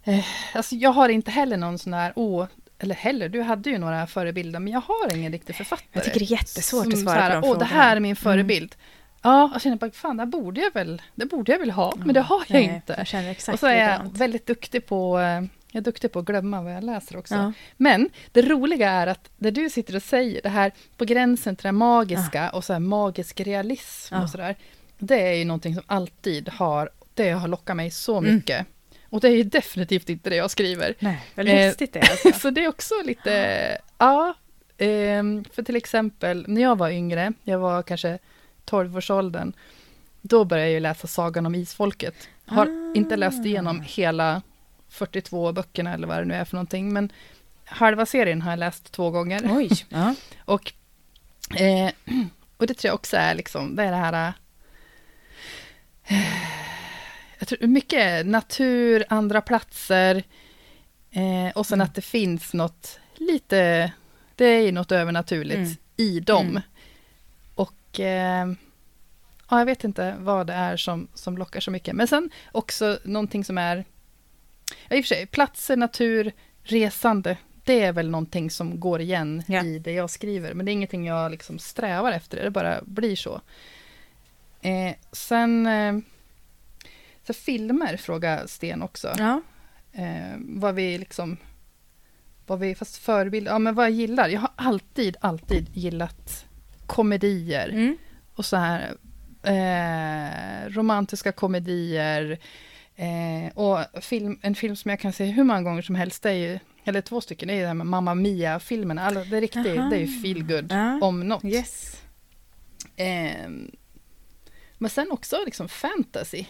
Eh, alltså jag har inte heller någon sån här... Oh, eller heller, du hade ju några förebilder, men jag har ingen riktig författare. Jag tycker det är jättesvårt som att svara så här, på de Åh, det frågorna." här är min förebild. Ja, jag känner bara, fan, det borde jag väl, det borde jag väl ha, men det har jag Nej, inte. Jag känner exakt Och så är jag likadant. väldigt duktig på, eh, jag är duktig på att glömma vad jag läser också. Ja. Men det roliga är att det du sitter och säger, det här på gränsen till det magiska och så här magisk realism Ja. och sådär. Det är ju någonting som alltid har, det har lockat mig så Mm. mycket. Och det är ju definitivt inte det jag skriver. Nej, vad Eh, lustigt det är alltså. Så det är också lite, ja. ehm, för till exempel när jag var yngre, jag var kanske 12-årsåldern, då började jag ju läsa Sagan om Isfolket. Har Ah. inte läst igenom hela 42 böckerna eller vad det nu är för någonting, men halva serien har jag läst två gånger. Oj. Ja. Och, eh, och det tror jag också är liksom, det är det här... Eh, jag tror mycket natur, andra platser eh, och sen Mm. att det finns något lite, det är ju något övernaturligt Mm. i dem. Mm. Eh, ja, jag vet inte vad det är som, som lockar så mycket. Men sen också någonting som är, ja, i och för sig, platser, natur, resande. Det är väl någonting som går igen Ja. i det jag skriver. Men det är ingenting jag liksom strävar efter, det bara blir så. Eh, sen, eh, så filmer frågar Sten också. ja. Eh, vad vi liksom, vad vi, fast förebild, ja men vad jag gillar. Jag har alltid, alltid gillat komedier Mm. och så här eh, romantiska komedier. Eh, och film, en film som jag kan se hur många gånger som helst, det är ju, eller två stycken, det är ju den med Mamma Mia-filmerna. Alla, det är riktigt, det är ju feel good Ja. om något. Yes. Eh, men sen också liksom fantasy.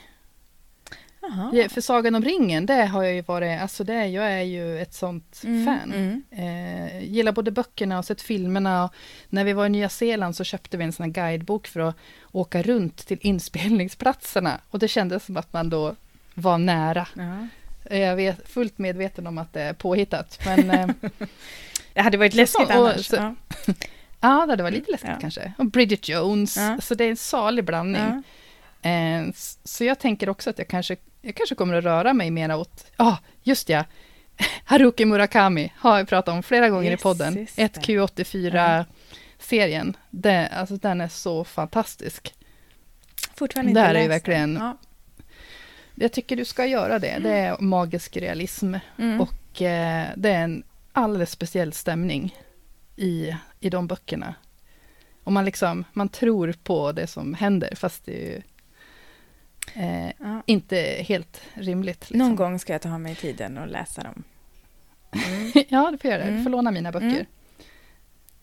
Jaha. Ja, för Sagan om ringen, det har jag ju varit, alltså det, jag är ju ett sånt Mm, fan. mm. Eh, gillar både böckerna och sett filmerna. Och när vi var i Nya Zeeland så köpte vi en sån här guidebok för att åka runt till inspelningsplatserna. Och det kändes som att man då var nära. Ja. Jag är fullt medveten om att det är påhittat. Men eh, Det hade varit Så- läskigt och- annars. så- ja. ja, det var lite läskigt Ja. kanske. Och Bridget Jones, så det är en salig blandning. Eh, Så jag tänker också att jag kanske, jag kanske kommer att röra mig mera åt, ja, ah, just ja, Haruki Murakami har jag pratat om flera gånger Yes, i podden. just det. 1Q84-serien, det, alltså den är så fantastisk. Fortfarande Där inte är ju läst verkligen-. Ja. Jag tycker du ska göra det, det är magisk realism Mm. och eh, det är en alldeles speciell stämning i, i de böckerna. Och man liksom, man tror på det som händer, fast det är ju eh, Ja. inte helt rimligt. Liksom. Någon gång ska jag ta mig tiden och läsa dem. Mm. ja, du får göra det. Du får låna mina böcker.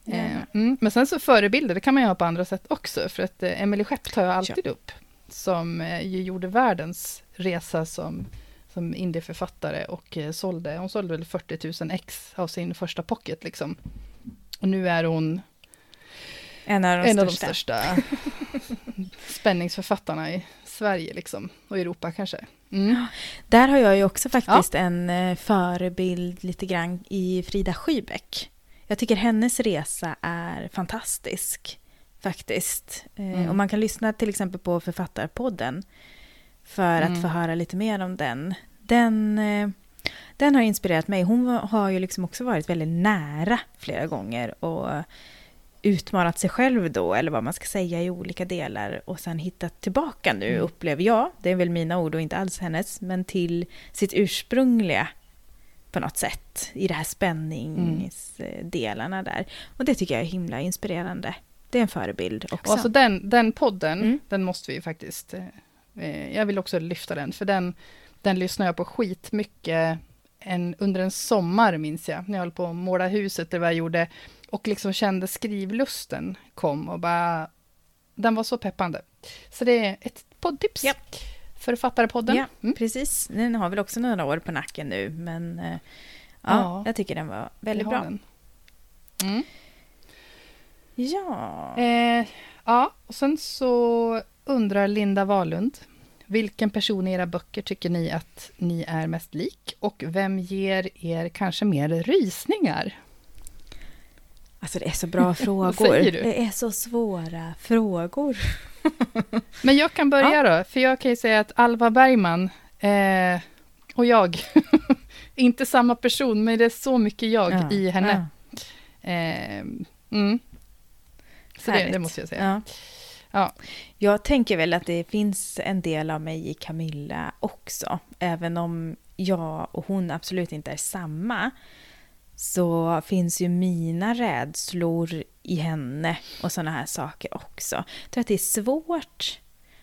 Mm. Eh, mm. Men sen så förebilder, det kan man ju ha på andra sätt också. För att eh, Emily Skepp tar jag alltid upp. Som eh, ju gjorde världens resa som, som indieförfattare och eh, sålde, hon sålde väl 40 000 ex av sin första pocket liksom. Och nu är hon En av de en av största. de största spänningsförfattarna i Sverige liksom. Och Europa kanske. Mm. Där har jag ju också faktiskt en eh, förebild lite grann i Frida Schybeck. Jag tycker hennes resa är fantastisk. faktiskt. Eh, Mm. Och man kan lyssna till exempel på Författarpodden för Mm. att få höra lite mer om den. Den, eh, den har inspirerat mig. Hon har ju liksom också varit väldigt nära flera gånger och utmanat sig själv då, eller vad man ska säga, i olika delar och sen hittat tillbaka nu, Mm. upplever jag, det är väl mina ord och inte alls hennes, men till sitt ursprungliga på något sätt, i det här spänningsdelarna där. Och det tycker jag är himla inspirerande. Det är en förebild också. Och alltså den, den podden, Mm. den måste vi faktiskt... eh, jag vill också lyfta den, för den, den lyssnar jag på skitmycket en, under en sommar, minns jag, när jag höll på att måla huset, var jag gjorde, och liksom kände skrivlusten kom och bara... Den var så peppande. Så det är ett poddtips. Ja. Författarpodden. Ja, Mm. precis. Den har väl också några år på nacken nu, men eh, ja, Ja. jag tycker den var väldigt bra. Mm. Ja. Eh, ja, och sen så undrar Linda Wahlund. Vilken person i era böcker tycker ni att ni är mest lik? Och vem ger er kanske mer rysningar? Alltså det är så bra frågor. Det är så svåra frågor. Men jag kan börja då, för jag kan ju säga att Alva Bergman eh, och jag, inte samma person, men det är så mycket jag Ja, i henne. ja. Eh, mm. Så det, det måste jag säga. Ja. Ja. Jag tänker väl att det finns en del av mig i Camilla också. Även om jag och hon absolut inte är samma så finns ju mina rädslor i henne och sådana här saker också. Jag tror att det är svårt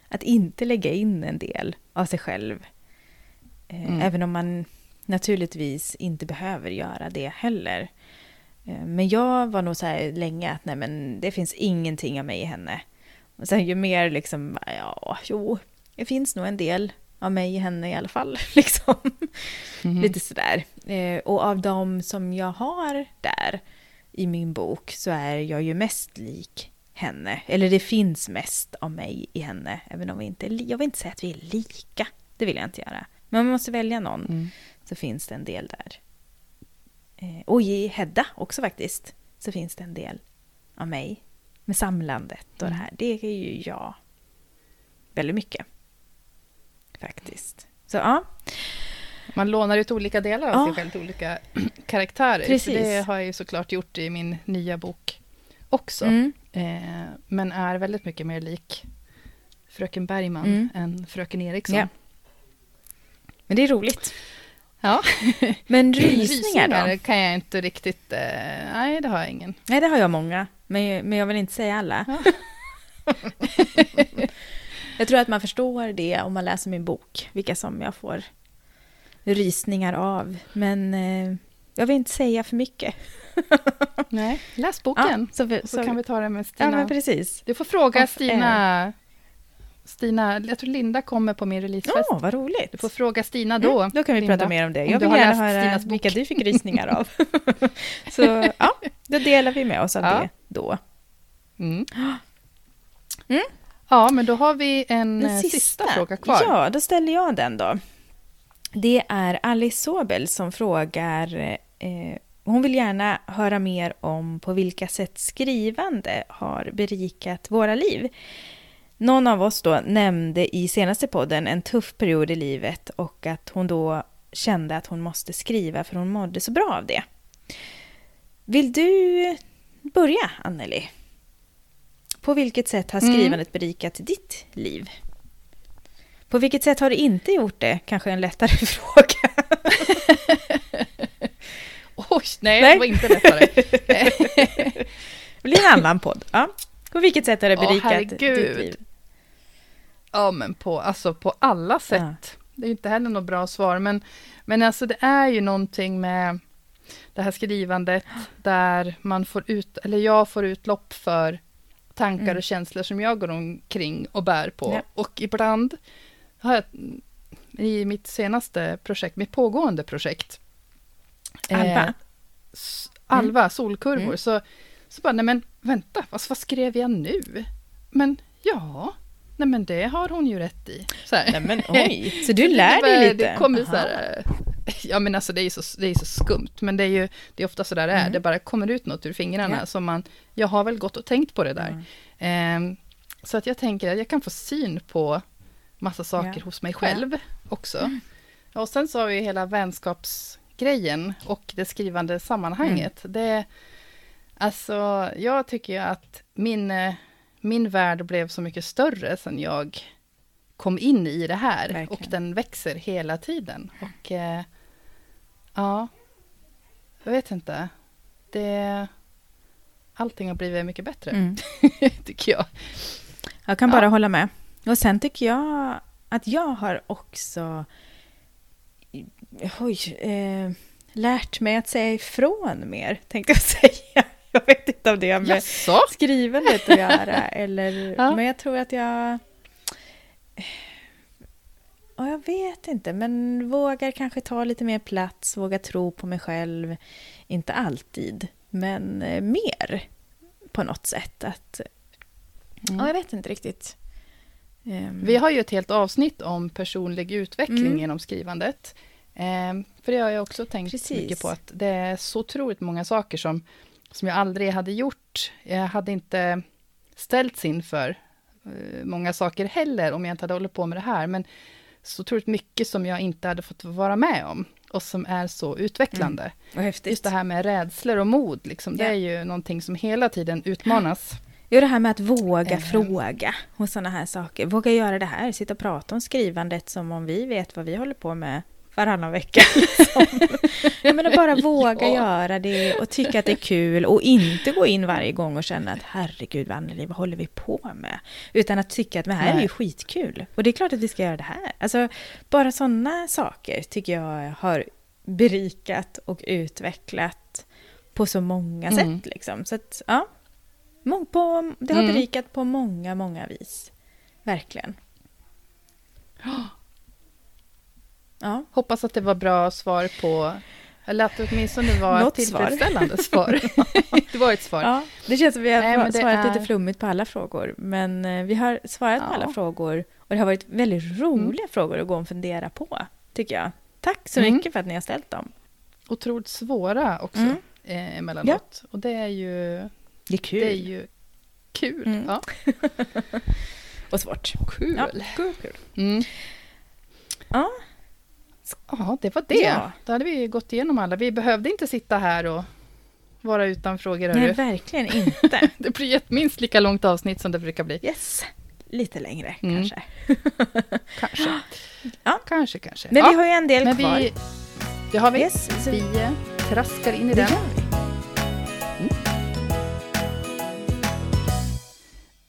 att inte lägga in en del av sig själv. Eh, Mm. Även om man naturligtvis inte behöver göra det heller. Eh, Men jag var nog så här länge att nej men det finns ingenting av mig i henne. Och sen ju mer liksom, ja, jo, det finns nog en del av mig i henne i alla fall. Liksom. Mhm. Lite sådär. Eh, och av de som jag har där i min bok så är jag ju mest lik henne. Eller det finns mest av mig i henne. Även om vi inte Jag vill inte säga att vi är lika. Det vill jag inte göra. Men om man måste välja någon Mm. så finns det en del där. Eh, och i Hedda också faktiskt. Så finns det en del av mig. Med samlandet och det Mm. här. Det är ju jag. Väldigt mycket. Faktiskt. Så ja. Man lånar ut olika delar av Ja. sig själv till olika karaktärer. Precis. Det har jag ju såklart gjort i min nya bok också. Mm. Eh, men är väldigt mycket mer lik Fröken Bergman Mm. än Fröken Eriksson. Ja. Men det är roligt. Ja. Men rysningar då? kan jag inte riktigt... Eh, nej, det har jag ingen. Nej, det har jag många. Men, men jag vill inte säga alla. Ja. jag tror att man förstår det om man läser min bok. Vilka som jag får rysningar av. Men eh, jag vill inte säga för mycket. Nej, läs boken. så, för, så, kan vi ta det med Ja, Stina. men precis. du får fråga Off Stina... Stina, jag tror Linda kommer på min releasefest. Ja, vad roligt. Du får fråga Stina då. Mm, då kan vi Linda, prata mer om det. om Jag vill har gärna höra Stinas bok. vilka du fick rysningar av. så ja, då delar vi med oss av Ja. det då. Mm. Mm. Ja, men då har vi en Den eh, sista, fråga kvar. Ja, då ställer jag den då. Det är Alice Sobel som frågar... Eh, hon vill gärna höra mer om på vilka sätt skrivande har berikat våra liv. Någon av oss då nämnde i senaste podden en tuff period i livet och att hon då kände att hon måste skriva för hon mådde så bra av det. Vill du börja, Anneli? På vilket sätt har Mm. skrivandet berikat ditt liv? På vilket sätt har det inte gjort det? Kanske en lättare fråga. Oj, nej, Nej. det var inte lättare. Det blir en annan podd. Ja. På vilket sätt har det Åh, berikat herregud. ditt liv? ja, men på, alltså, på alla sätt. Ja. Det är inte heller något bra svar, men, men alltså, det är ju någonting med det här skrivandet där man får ut, eller jag får utlopp för tankar Mm. och känslor som jag går omkring och bär på. Ja. Och ibland har jag i mitt senaste projekt, mitt pågående projekt, Alva? eh, Alva, solkurvor, Mm. så, så bara, nej men vänta, vad, vad skrev jag nu? Men ja, nej men det har hon ju rätt i. Så här. Nej men oj, så du lär dig lite? Det kommer så här, Ja men alltså det är ju så, det är så skumt, men det är ju det är ofta så där det är, Mm. det bara kommer ut något ur fingrarna Ja. som man, jag har väl gått och tänkt på det där. Mm. Ehm, så att jag tänker att jag kan få syn på massa saker Ja. hos mig själv också. Och sen så har vi hela vänskapsgrejen och det skrivande sammanhanget. Det, alltså, jag tycker ju att min, eh, min värld blev så mycket större sen jag kom in i det här. Verkligen. Och den växer hela tiden. Och eh, ja, jag vet inte. Det, allting har blivit mycket bättre, Mm. tycker jag. Jag kan Ja. bara hålla med. Och sen tycker jag att jag har också oj, eh, lärt mig att säga ifrån mer, tänkte jag säga. Jag vet inte om det har med Jaså? skrivandet att göra. Eller, Ja. Men jag tror att jag... Ja, jag vet inte, men vågar kanske ta lite mer plats, vågar tro på mig själv. Inte alltid, men eh, mer på något sätt. Att, Mm. Ja, jag vet inte riktigt. Ehm, Vi har ju ett helt avsnitt om personlig utveckling Mm. genom skrivandet. Ehm, för det har jag också tänkt Precis. mycket på, att det är så otroligt många saker som, som jag aldrig hade gjort. Jag hade inte ställts inför eh, många saker heller, om jag inte hade hållit på med det här. Men så otroligt mycket som jag inte hade fått vara med om, och som är så utvecklande. Häftigt. Just det här med rädslor och mod, liksom, det är ju någonting som hela tiden utmanas. Jo, det här med att våga Ehm. fråga och sådana här saker. Våga göra det här, sitta och prata om skrivandet som om vi vet vad vi håller på med varannan vecka. Liksom. Jag menar bara våga Ja. göra det och tycka att det är kul och inte gå in varje gång och känna att herregud Anneli, vad håller vi på med? Utan att tycka att det här är ju skitkul. Och det är klart att vi ska göra det här. Alltså, bara sådana saker tycker jag har berikat och utvecklat på så många Mm. sätt. Liksom. Så att, ja. På, det har Mm. berikat på många, många vis. Verkligen. Ja, Hoppas att det var bra svar på, eller att det åtminstone var Något ett svar. tillfredsställande svar. det var ett svar. ja, det känns som vi har Nej, svarat är- lite flummigt på alla frågor. Men eh, vi har svarat på Ja. alla frågor. Och det har varit väldigt roliga frågor att gå och fundera på, tycker jag. Tack så Mm. mycket för att ni har ställt dem. Otroligt svåra också, Mm. eh, emellanåt. Och det är ju, Det är kul. det är ju kul. Mm. Ja, Och svårt. kul. Ja, kul, kul. Mm. Ja. Ja, det var det. Ja. Då hade vi gått igenom alla. Vi behövde inte sitta här och vara utan frågor. Nej, verkligen inte. Det blir ett minst lika långt avsnitt som det brukar bli. Yes. Lite längre Mm. kanske. Kanske. Ja. Kanske, kanske. Men ja, vi har ju en del men kvar. vi, det har vi. Yes, så Vi eh, traskar in i det den. gör vi.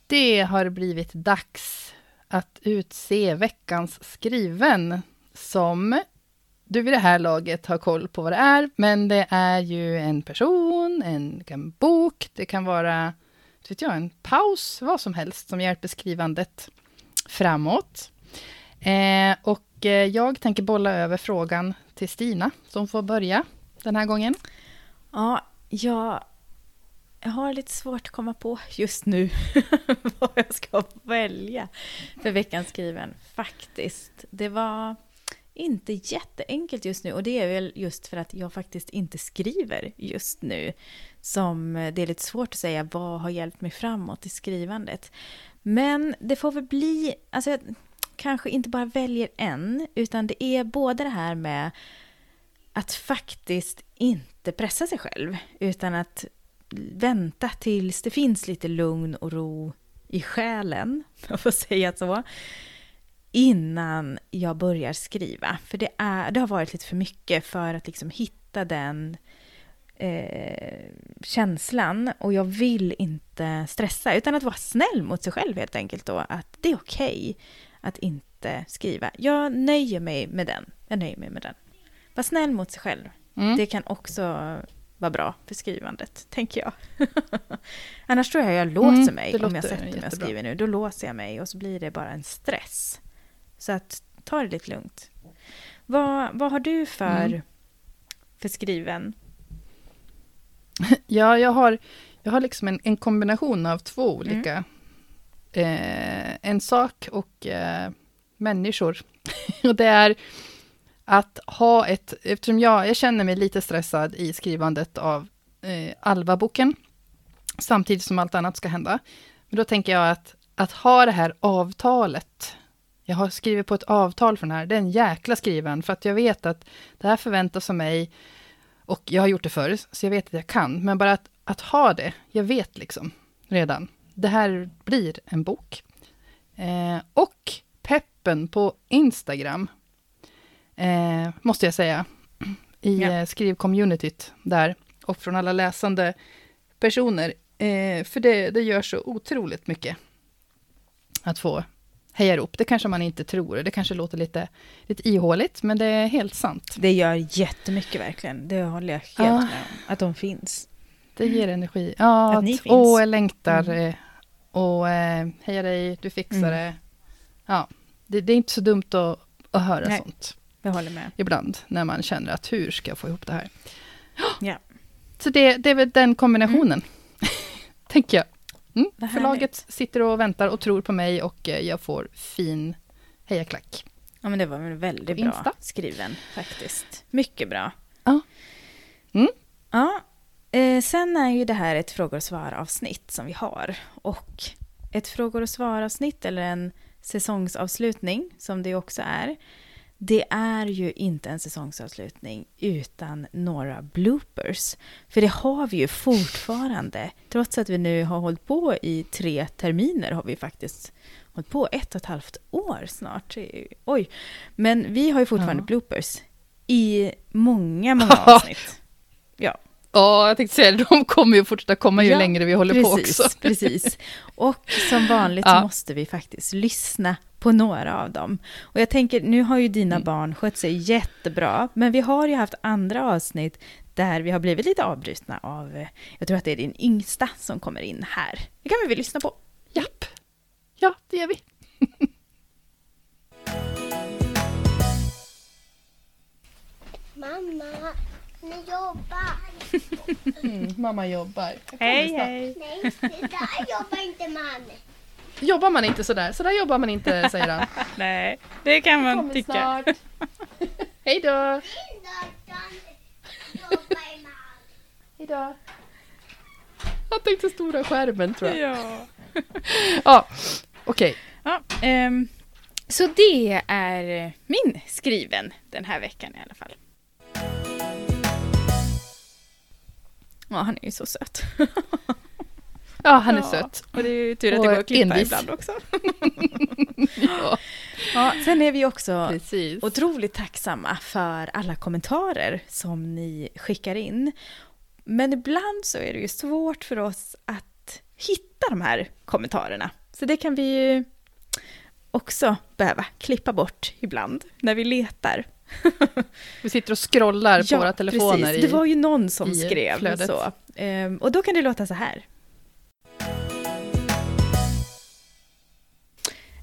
Det har blivit dags att utse veckans skriven som du vid det här laget har koll på vad det är, men det är ju en person, en, en bok, det kan vara vet jag, en paus, vad som helst som hjälper skrivandet framåt. Eh, och eh, jag tänker bolla över frågan till Stina, som får börja den här gången. Ja, jag, jag har lite svårt att komma på just nu vad jag ska välja för veckans skriven. Faktiskt. Det var inte jätteenkelt just nu. Och det är väl just för att jag faktiskt inte skriver just nu. Som det är lite svårt att säga vad har hjälpt mig framåt i skrivandet. Men det får väl bli, alltså jag kanske inte bara väljer en, utan det är både det här med att faktiskt inte pressa sig själv, utan att vänta tills det finns lite lugn och ro i själen, om jag får säga så, innan jag börjar skriva. För det, är, det har varit lite för mycket för att liksom hitta den eh, känslan och jag vill inte stressa, utan att vara snäll mot sig själv helt enkelt då, att det är okej att inte skriva. Jag nöjer mig med den. Jag nöjer mig med den. Var snäll mot sig själv. Mm. Det kan också vara bra för skrivandet, tänker jag. Annars tror jag jag låser Mm, mig om jag sätter mig och skriver nu. Då låser jag mig och så blir det bara en stress. Så att ta det lite lugnt. Vad, vad har du för, Mm. för skriven? Ja, jag har, jag har liksom en, en kombination av två Mm. olika. Eh, en sak och eh, människor. och det är att ha ett, eftersom jag, jag känner mig lite stressad i skrivandet av eh, Alva-boken, samtidigt som allt annat ska hända. Men då tänker jag att, att ha det här avtalet, jag har skrivit på ett avtal för den här, det är en jäkla skriven, för att jag vet att det här förväntas av mig, och jag har gjort det förr, så jag vet att jag kan, men bara att, att ha det, jag vet liksom redan, det här blir en bok. Eh, och peppen på Instagram, eh, måste jag säga, i Ja. ja. skrivcommunityt där, och från alla läsande personer, eh, för det, det gör så otroligt mycket att få heja upp. Det kanske man inte tror, det kanske låter lite, lite ihåligt, men det är helt sant. Det gör jättemycket verkligen. Det håller jag helt Ja. med om. Att de finns. Det ger energi. Ja, Att att ni finns. åh, jag längtar. Mm. eh, Och eh, heja dig, du fixar Mm. det. Ja, det, det är inte så dumt att, att höra Nej. sånt Jag håller med. ibland, när man känner att hur ska jag få ihop det här? Ja. Så det, det är väl den kombinationen, tänker jag. Mm. Förlaget sitter och väntar och tror på mig och eh, jag får fin hejaklack. Ja, men det var väl väldigt bra skriven faktiskt. Mycket bra. Ja. Mm. Ja, eh, sen är ju det här ett frågor och svar-avsnitt som vi har. Och ett frågor och svar-avsnitt, eller en säsongsavslutning, som det också är, det är ju inte en säsongsavslutning utan några bloopers. För det har vi ju fortfarande. Trots att vi nu har hållit på i tre terminer har vi faktiskt hållit på ett och ett halvt år snart. Oj! Men vi har ju fortfarande Ja. bloopers i många, många avsnitt. Ja, Ja, jag tänkte säga det, de kommer ju fortsätta komma ju Ja, längre vi håller på precis, också. Precis. Och som vanligt Ja. så måste vi faktiskt lyssna på några av dem. Och jag tänker, nu har ju dina Mm. barn skött sig jättebra, men vi har ju haft andra avsnitt där vi har blivit lite avbrutna av, eh, jag tror att det är din yngsta som kommer in här. Det kan vi väl lyssna på? Japp. Ja, det gör vi. Mamma, ni jobbar. Mm, mamma jobbar. hej! Nej, det där jobbar inte man. Jobbar man inte sådär? Sådär jobbar man inte, säger han. Nej, det kan man Kommer tycka. snart. Hej då! Innan jobbar man. Hej då! Han tänkte stora skärmen, tror jag. Ja. Ja, okej. Ja, ehm, så det är min skriven den här veckan i alla fall. Ja, han är ju så söt. Ja, han är Ja, söt. Och det är ju tur att Och det går att klippa envis. ibland också. Ja, Ja, sen är vi också precis. otroligt tacksamma för alla kommentarer som ni skickar in. Men ibland så är det ju svårt för oss att hitta de här kommentarerna. Så det kan vi ju också behöva klippa bort ibland när vi letar. Vi sitter och scrollar på våra telefoner. precis. Det var ju någon som skrev flödet. så. Ehm, och då kan det låta så här.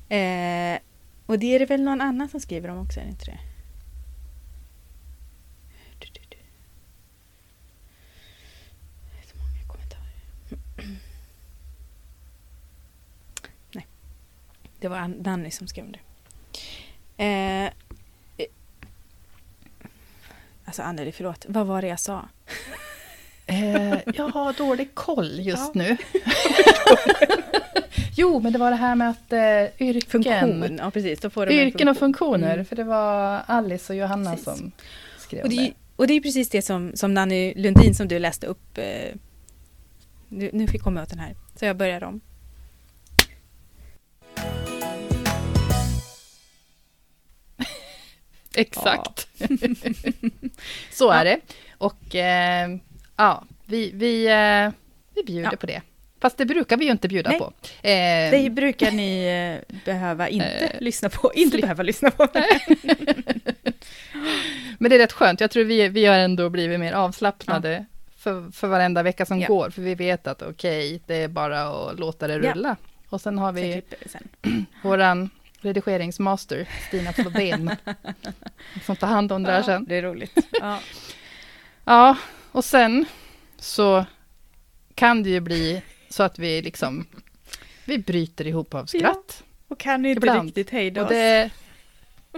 Eh, och det är det väl någon annan som skriver om också, är det inte det? Det var An- Danny som skrev det. Eh, alltså Anneli, förlåt. Vad var det jag sa? Eh, jag har dålig koll just nu. jo, men det var det här med att eh, yrken, Funktion. Ja, precis. Då får yrken och funktion. funktioner. Mm. För det var Alice och Johanna Precis. som skrev Och det, är, och det är precis det som, som Nanny Lundin som du läste upp. Eh, nu, nu fick komma åt den här, så jag börjar om. Exakt. Så är det. Och eh, ja, vi, vi, eh, vi bjuder Ja. på det. Fast det brukar vi ju inte bjuda Nej. på. Eh, Det brukar ni eh, behöva inte Eh, lyssna på. Inte behöva lyssna på. Men det är rätt skönt. Jag tror vi, vi har ändå blivit mer avslappnade för, för varenda vecka som Ja. går. För vi vet att okej, det är bara att låta det Ja. rulla. Och sen har vi sen. våran redigeringsmaster, Stina Flodén, som tar hand om det här Ja, sen. det är roligt. Ja. Ja, och sen så kan det ju bli så att vi liksom, vi bryter ihop av skratt. Och kan inte Ibland. riktigt hejda oss. det,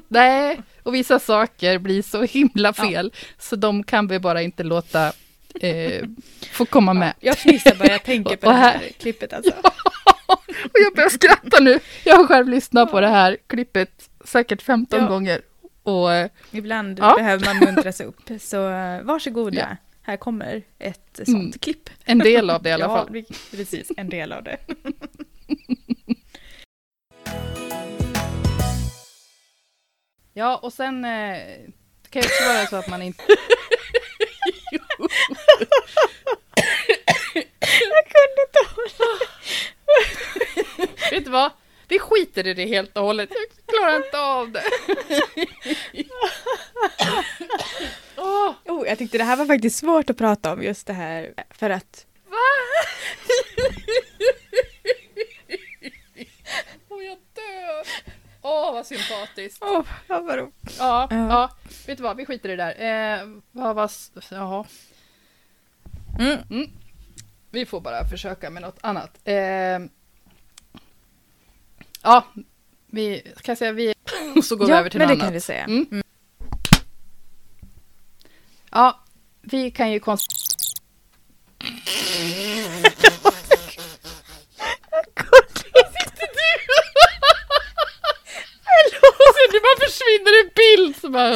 Nej, och vissa saker blir så himla fel, så de kan vi bara inte låta eh, få komma med. Jag fnissar bara jag tänker på det här här- klippet alltså. Och jag börjar skratta nu. Jag har själv lyssnat på det här klippet säkert 15 Ja. gånger. Och eh, Ibland Ja. behöver man muntras upp, så eh, varsågoda. Ja. Här kommer ett sånt Mm. klipp. en del av det i alla ja, fall. vi- precis. En del av det. Ja, och sen eh, det kan ju också vara så att man inte... Jag kunde inte hålla Vet du vad? Vi skiter i det helt och hållet. Jag klarar inte av det. Oh, Jag tyckte det här var faktiskt svårt att prata om, just det här. För att... va? Åh, jag dör. Åh, vad sympatiskt. Åh, vad det? Ja, Ja. ja, vet du vad? Vi skiter i det där. Eh, vad var... Jaha. Mm. Vi får bara försöka med något annat. Eh, ja, vi kan jag säga vi... Och så går vi Ja, över till men något det kan annat. du säga. Mm. Ja, vi kan ju konstatera... Alltså, du bara försvinner i bild så bara...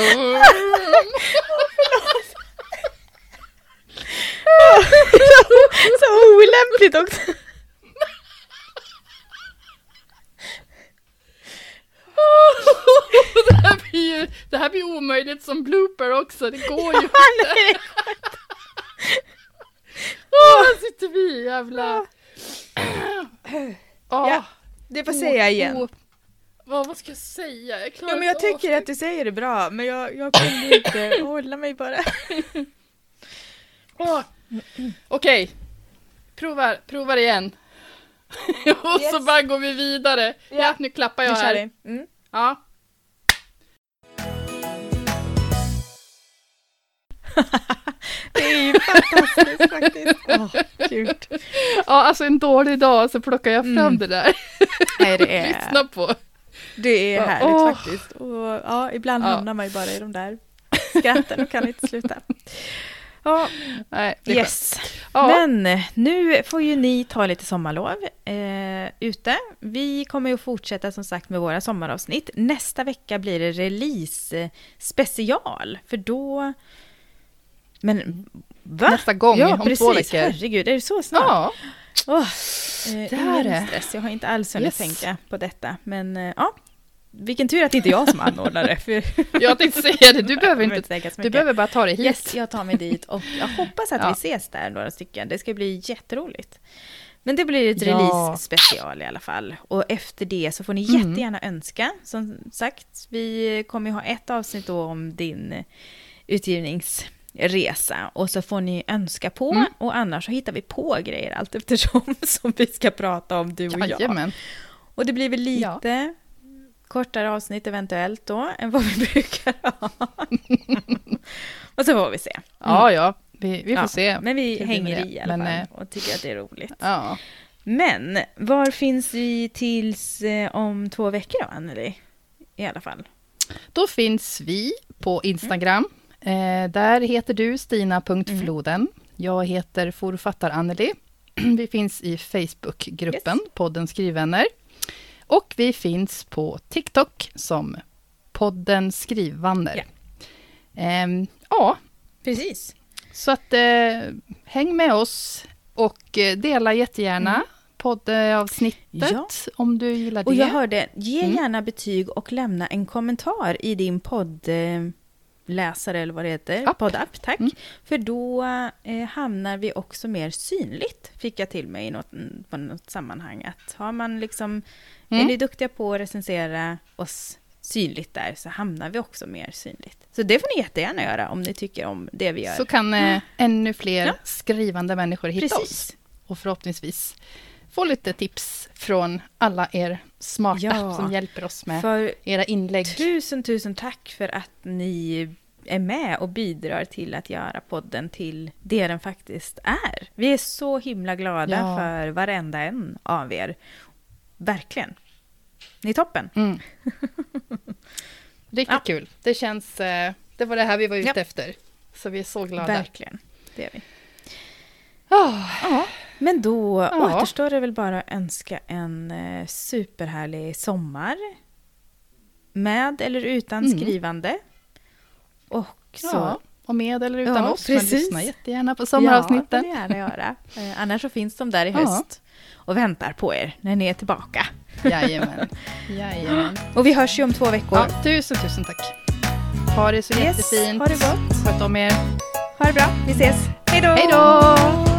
Så olämpligt också. det, här blir ju, det här blir omöjligt som blooper också, det går ju inte. Åh, här sitter vi jävla... Ja, Det får säga igen. Vad, vad ska jag säga? Jag Ja, men jag tycker att du säger det bra, men jag, jag kunde inte hålla mig bara. Okej, provar, provar igen. Och så Yes. bara går vi vidare. Ja, Ja. nu klappar Nu jag kör här. Mm. Ja. Det är ju fantastiskt faktiskt. Kul. ja, alltså en dålig dag så plockar jag fram Mm. det där. Nej, det är, Lyssna på. det är härligt åh. faktiskt. Och, ja, ibland Ja. hamnar man ju bara i de där skratten och kan inte sluta. Ja, Nej, yes. Ja. Men nu får ju ni ta lite sommarlov eh, ute. Vi kommer ju fortsätta som sagt med våra sommaravsnitt. Nästa vecka blir det release eh, special, för då... Men va? Nästa gång, ja, om precis. två veckor. Herregud, är det så snart? Ja, Åh, eh, Det ingen är stress, jag har inte alls hunnit Yes. tänka på detta. Men eh, ja, vilken tur att det inte är jag som anordnar det. För jag tänkte säga det. Du behöver Jag inte... Du behöver bara ta dig hit. Yes, jag tar mig dit och jag hoppas att Ja. vi ses där några stycken. Det ska bli jätteroligt. Men det blir ett Ja. release special i alla fall. Och efter det så får ni Mm. jättegärna önska. Som sagt, vi kommer ju ha ett avsnitt då om din utgivningsresa. Och så får ni önska på. Mm. Och annars så hittar vi på grejer allt eftersom som vi ska prata om, du och jag. Jajamän. Och det blir väl lite kortare avsnitt eventuellt då än vad vi brukar ha. och så får vi se. Ja, ja. Vi, vi får Ja, se. Men vi hänger i i alla Men, fall eh, och tycker att det är roligt. Ja. Men var finns vi tills eh, om två veckor då, Anneli? I alla fall. Då finns vi på Instagram. Eh, där heter du Stina.floden. Jag heter forfattar Anneli. Vi finns i Facebookgruppen podden Skrivvänner. Och vi finns på TikTok som podden Skrivvänner. Ja. Ehm, ja, Precis. så att eh, häng med oss och eh, dela jättegärna Mm. poddavsnittet Ja. om du gillar det. Och jag hörde, ge Mm. gärna betyg och lämna en kommentar i din poddläsare eller vad det heter. App. Poddapp, tack. Mm. För då eh, hamnar vi också mer synligt, fick jag till mig i något, på något sammanhang. Att har man liksom, Mm. är ni duktiga på att recensera oss synligt där så hamnar vi också mer synligt. Så det får ni jättegärna göra om ni tycker om det vi gör. Så kan eh, ännu fler Ja. skrivande människor hitta oss. Precis. Och förhoppningsvis få lite tips från alla er smarta Ja. som hjälper oss med era inlägg. tusen, tusen tack för att ni är med och bidrar till att göra podden till det den faktiskt är. Vi är så himla glada Ja. för varenda en av er. Verkligen. Ni är toppen. Mm. Riktigt Ja. kul. Det känns, eh, det var det här vi var ute Ja. efter. Så vi är så glada. Verkligen. Det är vi. Ah, Ja, men då Ja. återstår det väl bara att önska en eh, superhärlig sommar. Med eller utan Mm. skrivande. Och så... ja, och med eller utan Ja, oss. Men precis. lyssna jättegärna på sommaravsnitten. Ja, det får ni gärna göra. Eh, annars så finns de där i höst och väntar på er när ni är tillbaka. Jajamän. Jajamän. Och vi hörs ju om två veckor. Ja, tusen, tusen tack. Ha det så Yes, jättefint. ha det gott. Sköt om er. Ha det bra, vi ses. Hej då! Hej då!